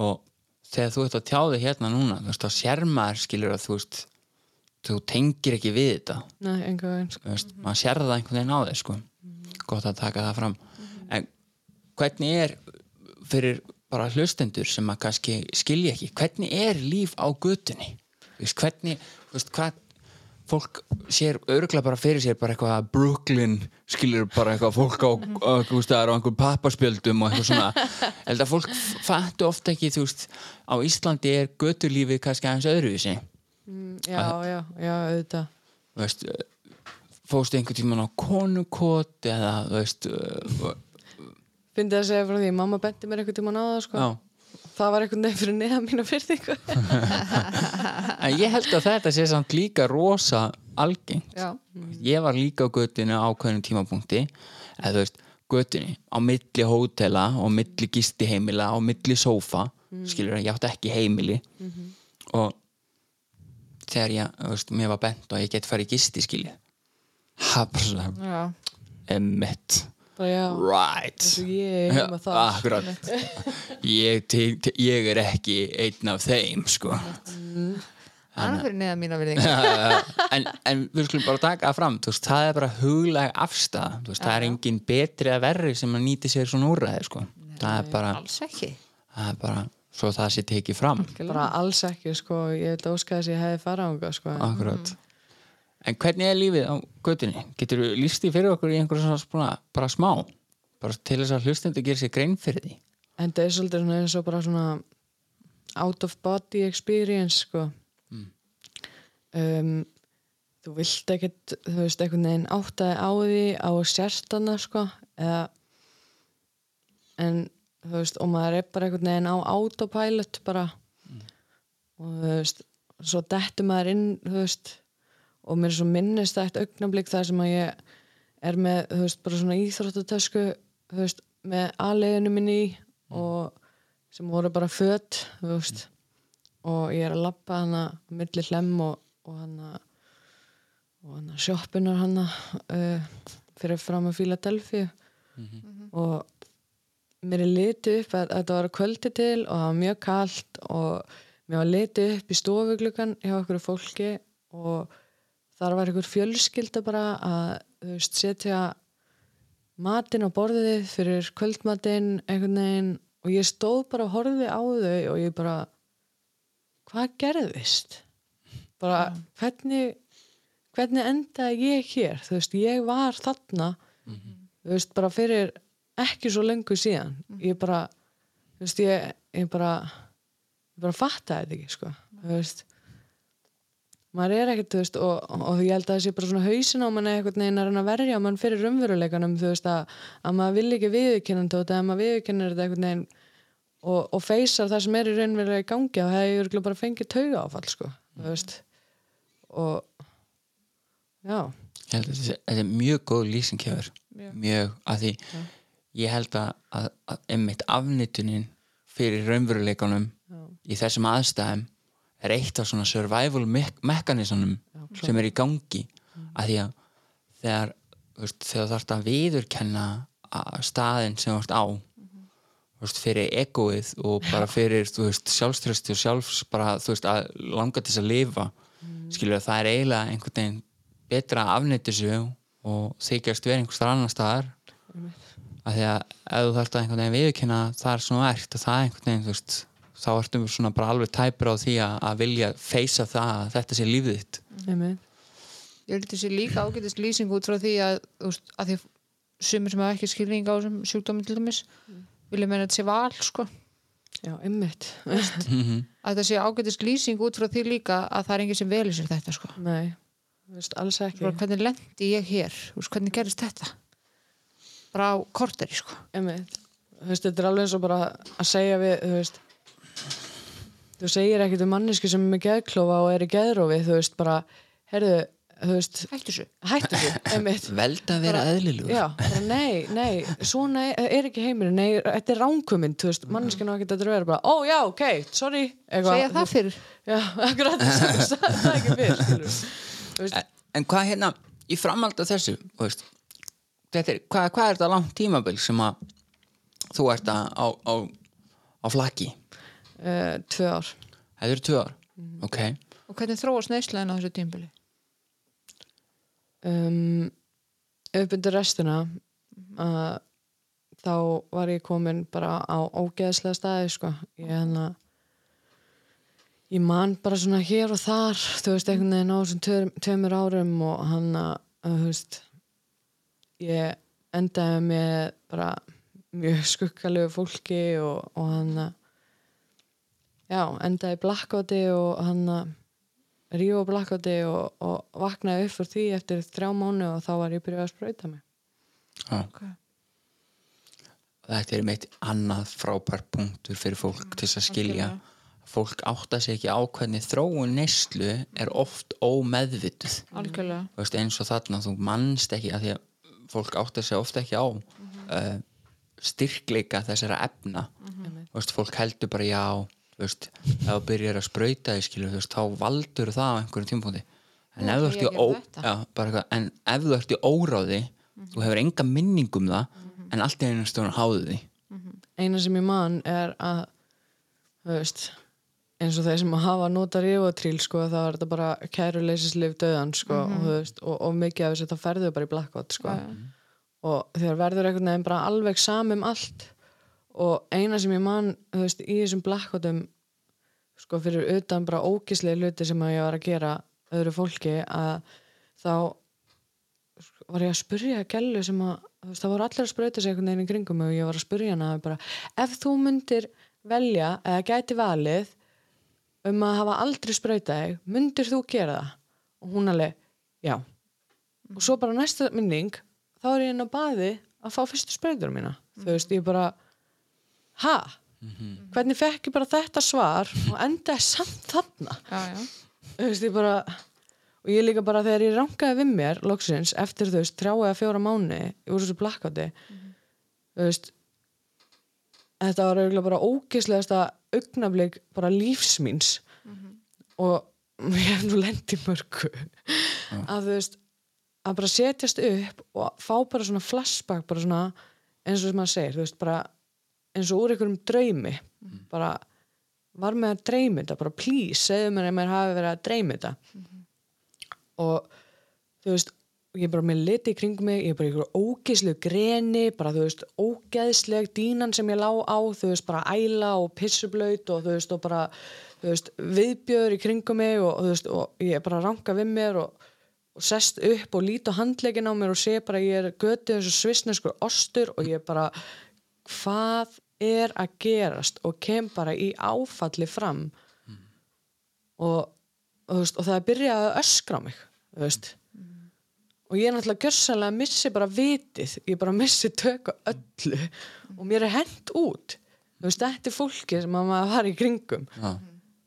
og þegar þú ert að tjá þig hérna núna, þú veist, þá sér maður skilur að þú veist, þú tengir ekki við þetta, nei, einhver veginn sko. veist, maður sér það einhvern veginn á þig, sko, gott að taka það fram. En hvernig er fyrir bara hlustendur sem að kannski skilja ekki, hvernig er líf á veist, hvernig þú veist, hvað fólk sér örgulega bara fyrir sér bara eitthvað Brooklyn skilur bara eitthvað fólk á, á einhver pappaspjöldum og eitthvað svona. Held að fólk fattu ofta ekki þú veist, á Íslandi er göturlífið kannski aðeins öðruvísi. Mm, já, já, já, auðvitað. Veist, fóstu einhvern tímann á konukot eða þú veist uh, fyndi að segja frá því, mamma benti mér einhvern tímann á það sko. já, það var einhvern veginn fyrir neða mínu fyrtingu en ég held að þetta sé samt líka rosa algengt. Já, ég var líka á göttinu á ákveðnum tímapunkti eða þú veist, göttinu á milli hótela og milli gistiheimila og milli sófa skilur að ég átti ekki heimili. Og þegar ég, þú veist, mér var bent og ég get farið gisti svona já, emmett já, right. Ég það akkurat. ég, te- te- ég er ekki einn af þeim sko. Annað fyrir neða mína virðing en, en við skulum bara taka það fram þú veist, það er bara hugleg afstæða þú veist, það er engin betri að verri sem að nýti sér svona úrræði sko. það er bara, Alls ekki. það er bara svo það sé tekið fram. Bara alls ekki sko, ég veit óska þess að ég hefði farað ánga sko. akkurat en hvernig er lífið á götunni? getur þú líst því fyrir okkur í einhverjum svona bara smá? Bara til þess að hlustendur gerir sér grein fyrir því? En það er svolítið svona eins og bara svona out of body experience sko. Um, þú vilt ekkert þú veist, einhvern veginn áttaði á því á sérstana sko eða en þú veist, og maður er bara einhvern veginn á autopilot bara. Og þú veist svo dettur maður inn, þú veist og mér er svo minnist það eitt augnablík þar sem að ég er með, þú veist, bara svona íþróttatösku þú veist, með aðleginu minni í og sem voru bara fött, þú veist og ég er að labba hana milli hlem og, og hana og hana sjoppunar hana uh, fyrir fram að Philadelphia og mér er litið upp að, að þetta var kvöldi til og það var mjög kalt og mér var litið upp í stofugluggan hjá okkur fólki og þar var einhver fjölskylda bara að veist, setja matinn á borðið fyrir kvöldmatinn einhvern veginn og ég stóð bara og horfði á þau og ég bara hvað gerðist? Bara hvernig hvernig endaði ég hér? Þú veist, ég var þarna þú veist, bara fyrir ekki svo lengur síðan. Ég bara, þú veist, ég, ég bara ég bara fattaði þetta ekki, sko. Þú veist maður er ekkert, þú veist, og, og ég held að það sé bara svona hausin á manni einhvern veginn að verja mann fyrir raunveruleikanum, þú veist, að, að maður vil ekki viðurkennandi og þegar maður viðurkennir þetta einhvern veginn og, og feysar það sem er í raunverulega í gangi og hefur örugglega bara fengið tauga áfall, sko, þú veist. Og já, Ég held að þetta þetta er mjög góð lýsing hjá þér. Já. mjög, að því ég held að, að, að einmitt afnýtunin fyrir raunveruleikunum í þessum aðstæðum er eitt af svona survival me mekanismunum sem er í gangi. Að því að þegar veist, þegar þú þarft að viðurkenna að staðin sem þú ert á þú veist, fyrir egoið og bara fyrir sjálfströsti og sjálfs bara veist, að langa til þess að lifa. Skilur að það er eiginlega einhvern veginn betra að afnýttu sig og þykjast vera einhvers þar annar staðar. Að því að ef þú þarft að einhvern veginn viðurkenna þar sem þú ert og það er einhvern veginn þú veist, þá ertum við svona bara alveg tæpur á því að, að vilja feysa það að þetta sé lífið þitt. Einmitt. Ég held þessi líka ágætist lýsing út frá því að, veist, að því sumir sem hafa ekki skilning á þessum sjúkdóminn til dæmis vilja meina að þetta sé val sko. já, einmitt. Að þetta sé ágætist lýsing út frá því líka að það er enginn sem velur sér þetta sko. nei, veist, alls ekki. bara, hvernig lendi ég hér? Veist, hvernig gerist þetta? Bara á korteri sko. Veist, þetta er alveg eins og bara að segja við, þú veist þú segir ekkert um mannesku sem er með geðklofa og er í geðrófi, þú veist, bara herðu, veist, hættu þessu. hættu einmitt, Veld að vera eðlilegur. Já, bara nei, nei svona er, ekki heimurinn, nei, þetta er ránkumind, þú veist, manneskinu ekki þetta vera bara, ó já, ok, sorry eitthvað, segja það fyrir já, akkurat, það er ekki fyrir en, en hvað hérna í framhald af þessu veist, þetta er, hvað, hvað er þetta langt tímabil sem að þú ert að, á, á, á flakki uh, tvö ár. Þetta eru tvö ár? Ok, og hvernig þróast neyslæðin á þessu tímbili um, uppbyndur restina uh, þá var ég komin bara á ógeðslega staði sko. ég hérna ég man bara svona hér og þar þú veist, einhvern veginn á þessum tveimur árum og hann að þú veist ég endaði með bara mjög skukkalegu fólki og, og hann að já, endaði í blackouti og hann að rífa blackouti og, og vaknaði upp fyrir því eftir þrjá mánu og þá var ég byrjuð að sprauta mig. Já. Okay. þetta er meitt annað frábær punktur fyrir fólk til þess að skilja. Fólk átta sig ekki á hvernig þróun neyslu er oft ómeðvituð. Algjörlega. Þú veist, eins og þarna þú mannst ekki að því að fólk átta sig ofta ekki á uh, styrkleika þessara efna. Þú veist, fólk heldur bara já þú veist, ef þú byrjar að sprauta því skilur, þú veist, þá valdur það á einhverjum tímpúndi en ef þú ert í að ó já, bara eitthvað, en ef þú ert í óráði þú hefur enga minning um það en allt í einu stóðan háðu því. Eina sem ég man er að þú veist eins og þeir sem hafa nota rivotril sko, þá er þetta bara kæruleysislif döðan sko, og, þú veist, og, og mikið af þessu þá ferðu þau bara í blackout sko. og þegar verður einhvern veginn bara alveg samum allt og eina sem ég man veist, í þessum blackoutum sko fyrir utan bara ógislega hluti sem ég var að gera öðru fólki að þá sko, var ég að spurja gælu sem að veist, það voru allir að sprauta sig einhvern veginn í kringum og ég var að spurja hana bara, ef þú myndir velja eða gæti valið um að hafa aldrei sprautað þig myndir þú gera það? og hún alveg, já og svo bara næsta minning þá er ég inn á baði að fá fyrstu sprautur mína þú veist, ég bara ha? hvernig fekk ég bara þetta svar og endaði samt þarna? Já, já. þú veist, ég bara og ég líka bara þegar ég rangaði við mér loksins eftir þú veist, þrjá eða fjóra mánu ég voru svo blakkandi þú veist þetta var auðvitað bara ógislegasta augnablik bara lífsmíns og ég hef nú lendi mörgu. Að þú veist að bara setjast upp og fá bara svona flashback bara svona eins og sem maður segir þú veist bara eins og úr einhverjum draumi. Bara var með að dreymi þetta bara please segðu mér að mér hafi verið að dreymi þetta. Og þú veist ég bara með liti í kringum mig ég bara einhverju ógeðslegu greni bara þú veist ógeðsleg dínan sem ég lá á þú veist bara æla og pissublaut og þú veist og bara þú veist viðbjöður í kringum mig og, og þú veist og ég bara ranka við mér og, og sest upp og lít á handlegin á mér og sé bara ég er götið eins og svissneskur ostur og ég bara hvað er að gerast og kem bara í áfalli fram? Og, og, þú veist, og það er byrjað að öskra á mig veist. Og ég er náttúrulega gjörsanlega missi bara vitið ég bara missi tök á öllu. Og mér er hent út veist, þetta er fólki sem að maður var í kringum. Já.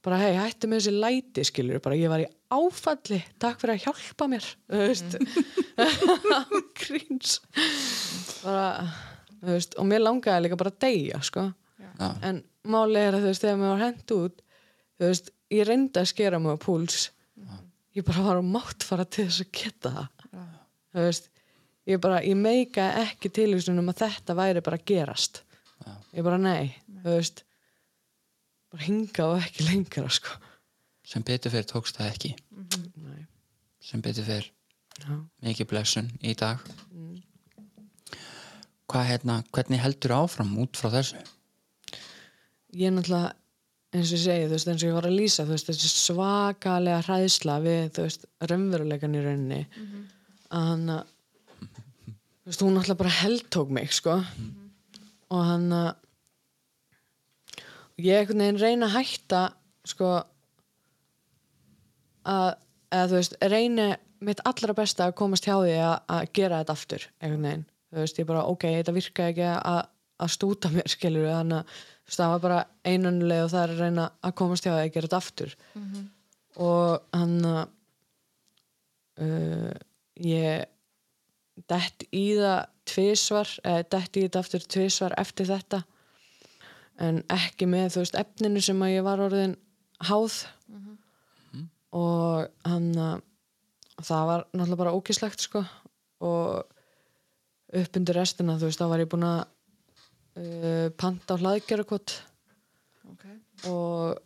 bara hei, hættu með þessi læti skilur, bara ég var í áfalli takk fyrir að hjálpa mér þú veist. Gríns. Bara, veist, og mér langaði líka bara að deyja sko, Já. en máli er að þú veist, þegar mér var hent út þú veist, ég reyndi að skera mig á púls. Ég bara var á mátt fara til þess að geta það. Þú veist, ég bara ég meika ekki tilvísunum að þetta væri bara gerast. Ég bara nei, þú veist bara hinga og ekki lengra sko. Sem betur fyrir tókst það ekki. Nei, sem betur fyrir já. Mikið blessun í dag hvað hérna hvernig heldur áfram út frá þessu? Ég er náttúrulega eins og ég segi, þú veist, eins og ég var að lýsa þú veist, þessi svakalega hræðsla við, þú veist, raunveruleikan í rauninni. Að hann að þú veist, hún náttúrulega bara heldtók mig, sko. Og hann að ég einhvern veginn reyna að hætta sko að, eða þú veist, reyni mitt allra besta að komast hjá því að, að gera þetta aftur, einhvern veginn þú veist, ég bara, ok, þetta virkaði ekki að, að stúta mér, skilur þannig að það var bara einunlega og það er að reyna að komast hjá því að gera þetta aftur. Og hann að uh, ég dett í það tvisvar, eða dett í þetta aftur tvisvar eftir þetta en ekki með þú veist efninu sem að ég var orðin háð. Og hann að það var náttúrulega bara ókislegt sko og upp undir restina þú veist þá var ég búin að uh, panta á hlaðgerukot Okay. og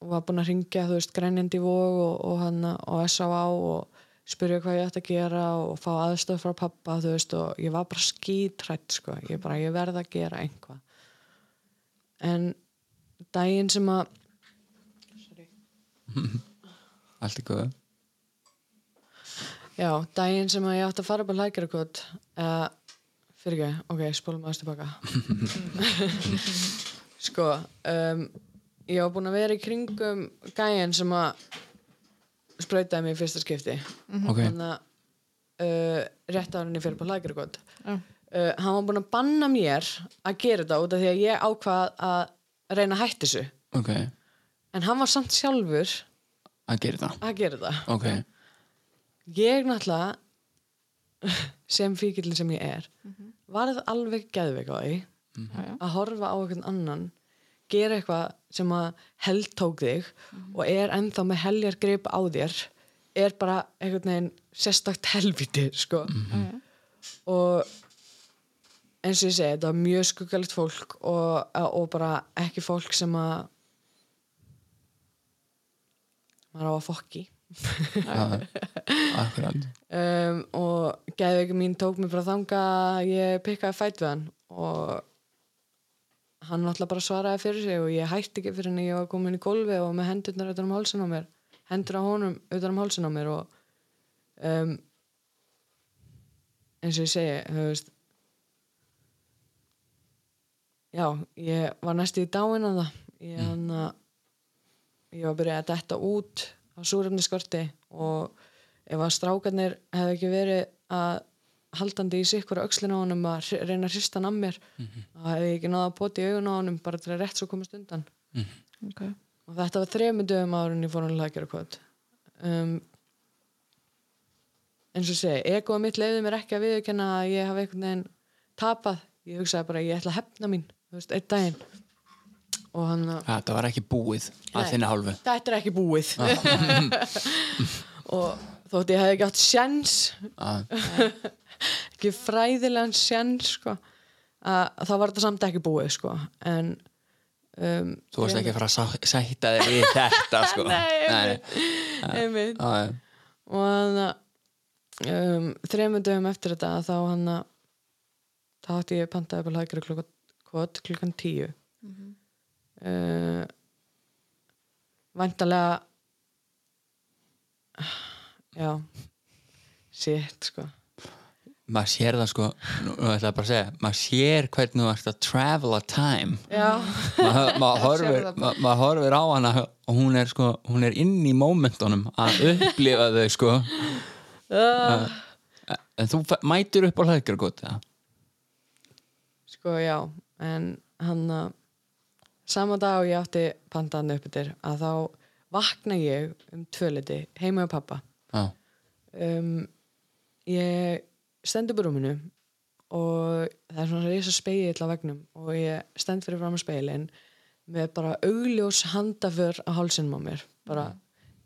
og var búin að ringja þú veist grænjandi í vog og, og hann og S.A.A. og spyrja hvað ég ætti að gera og fá aðstöð frá pappa þú veist og ég var bara skítrætt sko, ég bara ég verð að gera einhvað en daginn sem að allt í góðu já, daginn sem að ég átti að fara upp á lækjarakot eða, fyrir ekki, ok, spólum aðeins tilbaka. Sko um, ég var búin að vera í kringum gæinn sem að sprautaði mig í fyrsta skipti. Ok, þannig að uh, rétt árinni fyrir på lækjargótt Já. uh, hann var búin að banna mér að gera þetta út af því að ég ákvað að reyna að hætti þessu. Ok, en hann var samt sjálfur að gera að þetta. Ok, ég náttúrulega sem fíkillin sem ég er varð alveg geðveik á því Já, já. að horfa á einhvern annan gera eitthvað sem að heldtók þig og er ennþá með heljar grip á þér er bara einhvern veginn sérstakt helviti sko. Já. og eins og ég segi, þetta var mjög skuggalegt fólk og, og bara ekki fólk sem að maður á að fokki já, akkurat. Um, og geðveiki mín tók mig frá þanga að ég pikkaði fætt við hann og hann náttúrulega bara svaraði fyrir sig og ég hætti ekki fyrir en ég var komin í gólfi og með hendurnar utan um hálsin á mér hendur á honum utan um hálsin á mér og um, eins og ég segi veist já, ég var næstu í dáin að það. Ég, hann að ég var að byrja að detta út á súrefniskorti og ef að strákarnir hefði ekki verið að haldandi í sikkur öxlina á honum að reyna að hrista hann að mér þá hefði ég ekki náða að poti í augun á honum bara til að rétt svo komast undan. Ok. og þetta var þremur dögum árun ég fór hann að gera kvöld um, eins og segi egoða mitt leiði mér ekki að viðurkenna að ég hafi einhvern veginn tapað. Ég hugsaði bara ég ætla að hefna mín þú veist, einn daginn og hann að þetta var ekki búið að Nei. þinni hálfu þetta er ekki búið og þótt ég hefði ekki átt sjens Já, ekki fræðilegan sjens sko, að þá var þetta samt ekki búið sko. en um, þú varst ekki að fara að sætta þig við þetta sko Nei, Nei. einmitt Já, já. og hann að um, þremur dögum eftir þetta þá hann að þá átti ég pantaði bara hægri klukkan klukkan tíu mm -hmm. Uh, væntalega já shit sko. Maður sér það sko nú ætla ég bara að segja maður sér hvernig þú ert að travel a time. Maður ma horfir, ma ma horfir á hana og hún er sko hún er inn í momentunum að upplifa þau sko. Uh, en þú mætir upp á hlækjargóti ja? sko já en hann að sama dag og ég átti pantaðan upp yfir að þá vakna ég um tvöliti heima á pappa já, um, ég stend upp í rúminu og það er svona reysa spegið á vegnum og ég stend fyrir fram á speilin með bara augljós handaför á hálsinum á mér. Bara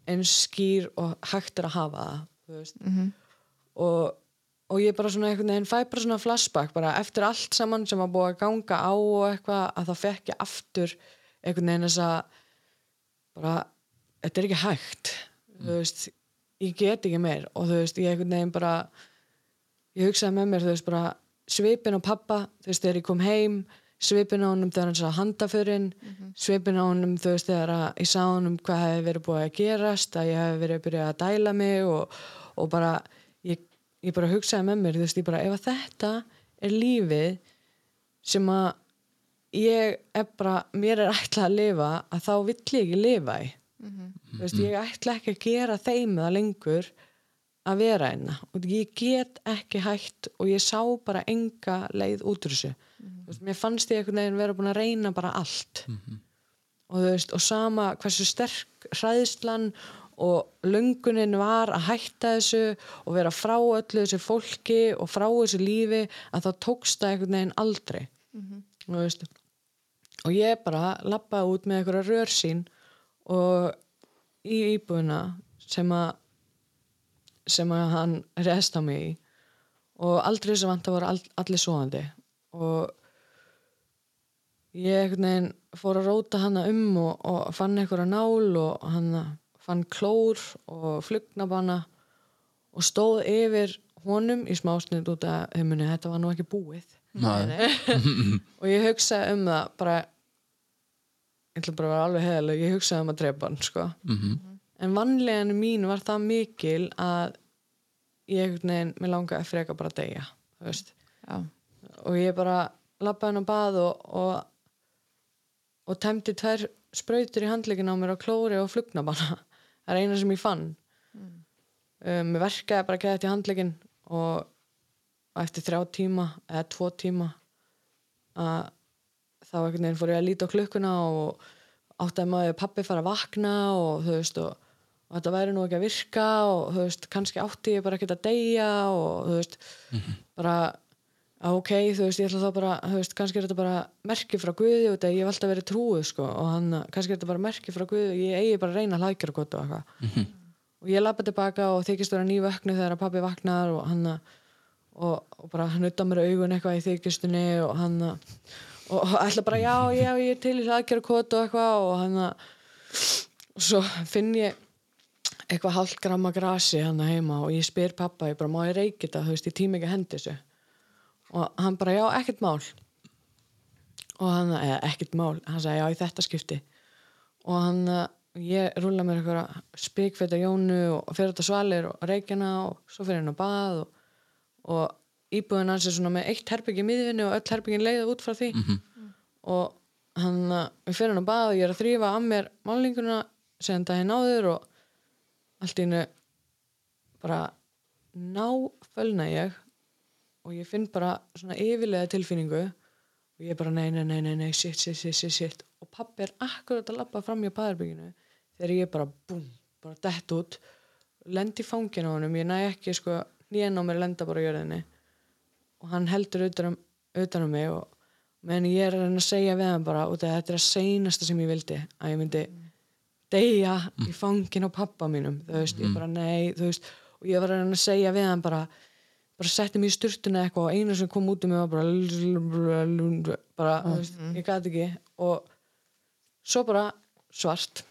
eins skýr og hægt er að hafa það þú veist. Og, og ég bara svona einhvern veginn fæ bara svona flashback bara eftir allt saman sem var búið að ganga á og eitthvað að þá fekk ég aftur einhvern veginn þess að bara, þetta er ekki hægt. Þú veist, ég get ekki meir. Og þú veist, ég einhvern veginn bara ég hugsaði með mér, þú veist, bara svipin á pappa, þú veist, þegar ég kom heim svipin á honum þegar hann sá handaförin svipin á honum, þú veist, þegar ég sá honum hvað hefði verið búið að gerast að ég hefði verið að byrja að dæla mig og, og bara, ég, ég bara hugsaði með mér, þú veist, ég bara, ef þetta er lífið sem að ég er bara, mér er ætlað að lifa að þá vill ég ekki lifa í. Þú veist, ég ætla ekki að gera þeim það lengur að vera einna og ég get ekki hægt og ég sá bara enga leið út úr þessu. Þú veist, mér fannst ég einhvern veginn vera búin að reyna bara allt. Og þú veist, og sama hversu sterk hræðslan og löngunin var að hætta þessu og vera frá öllu þessu fólki og frá þessu lífi að þá tókst það einhvern veginn aldrei. Og þú veist. Og ég bara lappaði út með einhverja rörsín og í íbúðina sem að sem að hann rest á mig í. Og aldrei að vant að voru all, allir svoandi og ég einhvern veginn fór að róta hana um og, og fann einhverja nál og hann fann klór og flugnabanna og stóð yfir honum í smásnið út af heimunni, þetta var nú ekki búið. Nei. og ég hugsaði um það bara ég ætla bara að vera alveg heðaleg ég hugsaði um að drepa hann sko. Mhm. en vanleginu mín var það mikil að ég mér langaði að freka bara að deyja og ég bara lappaði hann á bað og, og, og tæmdi tvær sprautur í handleikin á mér á klóri og flugnabanna það er eina sem ég fann. Um, mér verkaði bara að geða þetta í handleikin og eftir þrjá tíma eða tvo tíma að þá einhvern veginn fór ég að líta á klukkuna og átti að maður pappi fara að vakna og þú veist og, og þetta væri nú ekki að virka og þú veist kannski átti ég bara ekki að deyja og þú veist bara að ok, þú veist, ég ætla þá bara þú veist, kannski er þetta bara merki frá Guði og þetta ég hef alltaf verið trúið sko og hann, kannski er þetta bara merki frá Guði og ég eigi bara að reyna að hlækjara gott og eitthvað. Og ég lappa tilbaka og þykist vera nývöknu þegar pappi vaknar og hann og, og bara hann utta mér augun eitthvað í þykistunni og hann og, og ætla bara já, já, ég er til í hlækjara gott og eitthvað og hann og svo finn ég eitthvað hálft gramma grasi hann heima og ég spyr pappa, ég bara má ég reykja þetta, þú veist, ég tíma ekki hendi þessu og hann bara, já, ekkert mál. Og hann, eða ekkert mál. Hann sagði, já, í þetta skipti. Og hann, eh, ég rúla mér eitthvað spikfeta jónu og fyrir þetta svalir og reykjana og svo fyrir hann á bað og, og íbúðin hans er svona með eitt herbyggi miðvinni og öll herbyggin leiða út frá því. Og hann, eh, við fyrir hann á bað og ég er að þrýfa að mér málninguna sem daginn áður og allt í hennu bara náfölna ég og ég finn bara svona yfirlega tilfinningu. Og ég bara nei, nei, nei, nei, nei, shit, shit, shit, shit, shit. Og pappi er akkurat að lappa fram í baðarbygginu þegar ég bara, búm, bara dett út lend í fangin á honum, ég næ ekki sko, nýjan á mér lenda bara á jörðinni. Og hann heldur utan um, utan um mig og meðan ég er að segja við hann bara út af þetta er að seinasta sem ég vildi að ég myndi deyja í fangin á pappa mínum þú veist, ég bara nei, þú veist. Og ég var að segja við hann bara bara setti mig í sturtuna eitthvað og einu sem kom út um mig var bara bara, þú veist, ég gæti ekki. Og svo bara svart.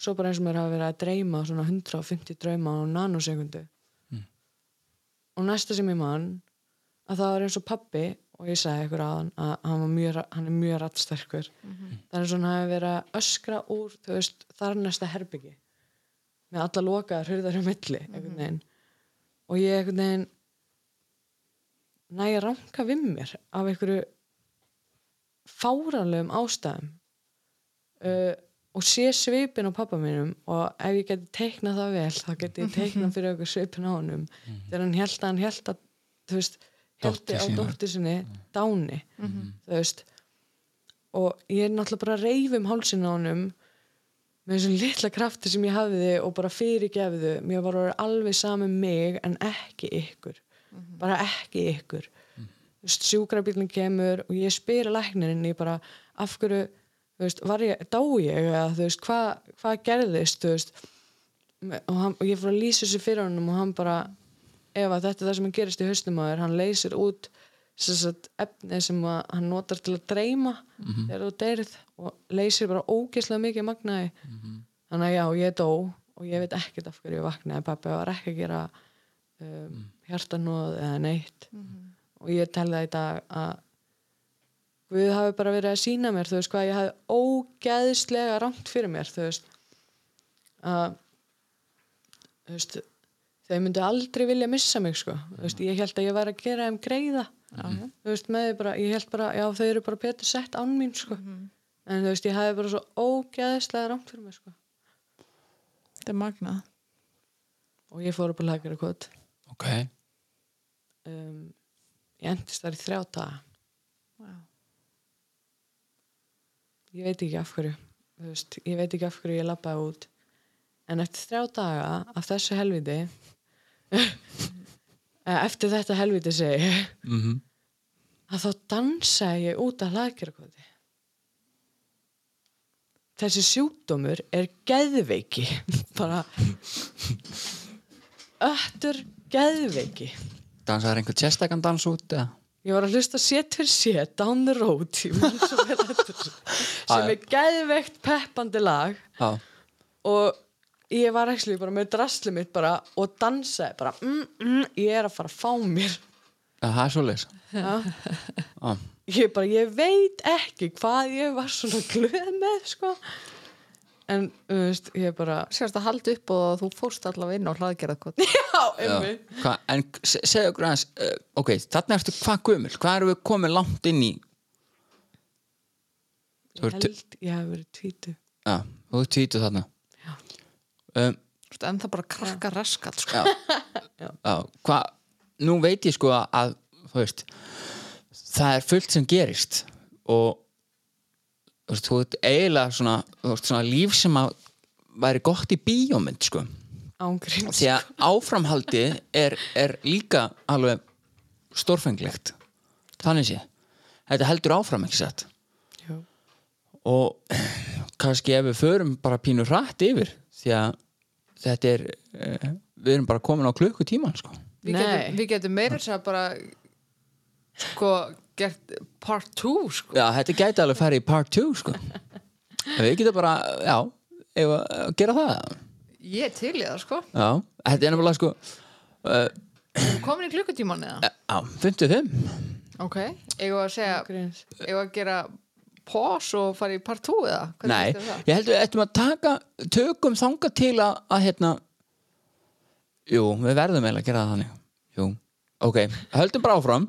Svo bara eins og mér hafa verið að dreyma svona 150 drauma á nanosekundu. Og næsta sem ég man að það var eins og pappi og ég sagði ykkur að hann að hann, var mjög, hann er mjög rattsterkur það er svona að vera að öskra úr veist, þar næsta herbyggi. Með alla lokaðar hurðar í milli einhvern veginn og ég veginn næ að ranka við mér af einhverju fáranlegum ástæðum. Uh, og sé svipin á pappa mínum og ef ég geti teiknað það vel þá geti ég teiknað fyrir okkur svipin á honum. Þegar hann held að hann held að þú veist, heldi á dóttir sinni dáni þú veist. Og ég er náttúrulega bara að reyfa um hálsinn á honum með þessum litla krafti sem ég hafði og bara fyrirgefðu mér var orðið alveg saman mig en ekki ykkur. Bara ekki ykkur. Þú veist, sjúkrabílinn kemur og ég spyr að læknirinn ég bara, af hverju þú veist, var ég, dá ég? Eða þú veist, hvað hva gerðist? Þú veist. Og, hann, og ég fór að lýsa þessu fyrir honum og hann bara ef að þetta er það sem hann gerist í haustum á þér. Hann leysir út sagt, efni sem að hann notar til að dreyma þegar þú deyrið og leysir bara ógeðslega mikið magnaði. Þannig að já, ég dó og ég veit ekkert af hverju ég vaknaði. Pappi var ekki að gera um, hjartanóð eða neitt. Og ég telði það í dag að Guð hafi bara verið að sína mér þú veist hvað ég hafi ógeðslega rámt fyrir mér þú veist að þú veist þau myndu aldrei vilja missa mig sko. Þú veist, ég held að ég væri að gera þeim greiða þú veist, með því bara, ég held bara já, þau eru bara betur sett án mín sko. En þú veist, ég hafi bara svo ógeðslega rámt fyrir mér sko. Þetta er magnað. Og ég fór upp að lækja kvot ok, um, ég endist þar í þrjá daga. Wow. ég veit ekki af hverju þú veist, ég veit ekki af hverju ég labbaði út. En eftir þrjá daga af þessu helviti eftir þetta helviti segi mm að þá dansaði ég út af hlaðkjörkvoti þessi sjúkdómur er geðveiki. Bara öttur geðveiki. Dansaður einhver tjestakann dans út eða? Ég var að hlusta set fyrir set Down the Road sem er geðveikt peppandi lag. Já, og ég var ekki bara með drasli mitt bara og dansaði bara mm, mm, ég er að fara að fá mér. Það er svoleiðis. Ja. Já, ég bara, ég veit ekki hvað ég var svona glöð með sko. En, þú veist, ég bara sérst að halda upp og þú fórst allavega inn á hlaðgerðarkot. Já, Hva, En se- segðu okkur aðeins uh, Ok, þarna ertu hvað gömul? Hvað erum við komið langt inn í? Þú ég ert held ég hef verið tvítu Já, þú ert tvítu þarna. Um, en það bara krakka raskat sko. Já, já. Hvað nú veit ég sko að veist, það er fullt sem gerist og þú veist, þú veist, eiginlega svona, veist, svona líf sem að væri gott í bíómynd sko. Ángríns. Því að áframhaldi er, er líka alveg stórfenglegt. Þannig sé. Þetta heldur áfram ekki sett og kannski ef við förum bara pínu hratt yfir því að þetta er uh, við erum bara komin á klukkutíman sko. við við getum meira þess að bara sko gert part 2 sko. Já, þetta gæti alveg farið í part 2 sko. við getum bara já, ef að gera það? Ég til í það sko. Já, þetta er nefnilega sko uh, komin í klukkutíman eða? Á, 55 ok, eigum við að segja eigum við að gera pause og fara í part 2 eða Nei, ég held við ættum að taka tökum þanga til að, að hérna Jú, við verðum eiginlega að gera það þannig. Jú, ok, höldum bara áfram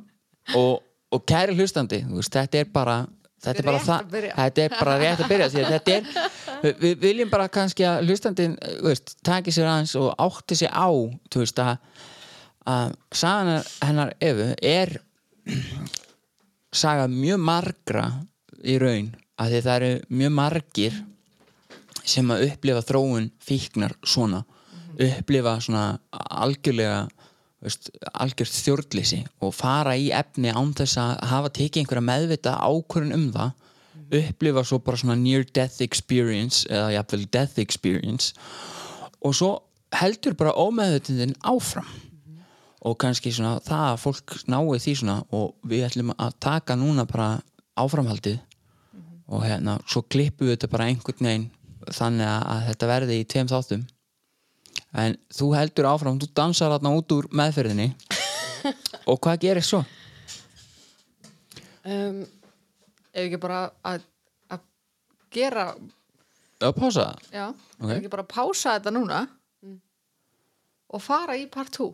og, og kæri hlustandi veist, þetta er bara þetta er bara, það, þetta er bara rétt að byrja þetta er, við, við viljum bara kannski að hlustandinn, þú veist, taki sér aðeins og átti sér á þú veist að, að sagan hennar Efu er saga mjög margra í raun að það eru mjög margir sem að upplifa þróun fíknar svona upplifa svona algjörlega veist, algjört þjórnleysi og fara í efni án þess að hafa tekið einhverja meðvita ákvörun um það upplifa svo bara svona near death experience eða jafnvel death experience og svo heldur bara ómeðvitundin áfram. Og kannski svona það að fólk nái því svona og við ætlum að taka núna bara áframhaldið og hérna svo klippum við þetta bara einhvern veginn þannig að, að þetta verði í tveim þáttum en þú heldur áfram, þú dansar þarna út úr meðferðinni og hvað gerir svo? um, ef ekki bara að, að gera að pása það? já, Ok. ef ekki bara pása þetta núna og fara í part 2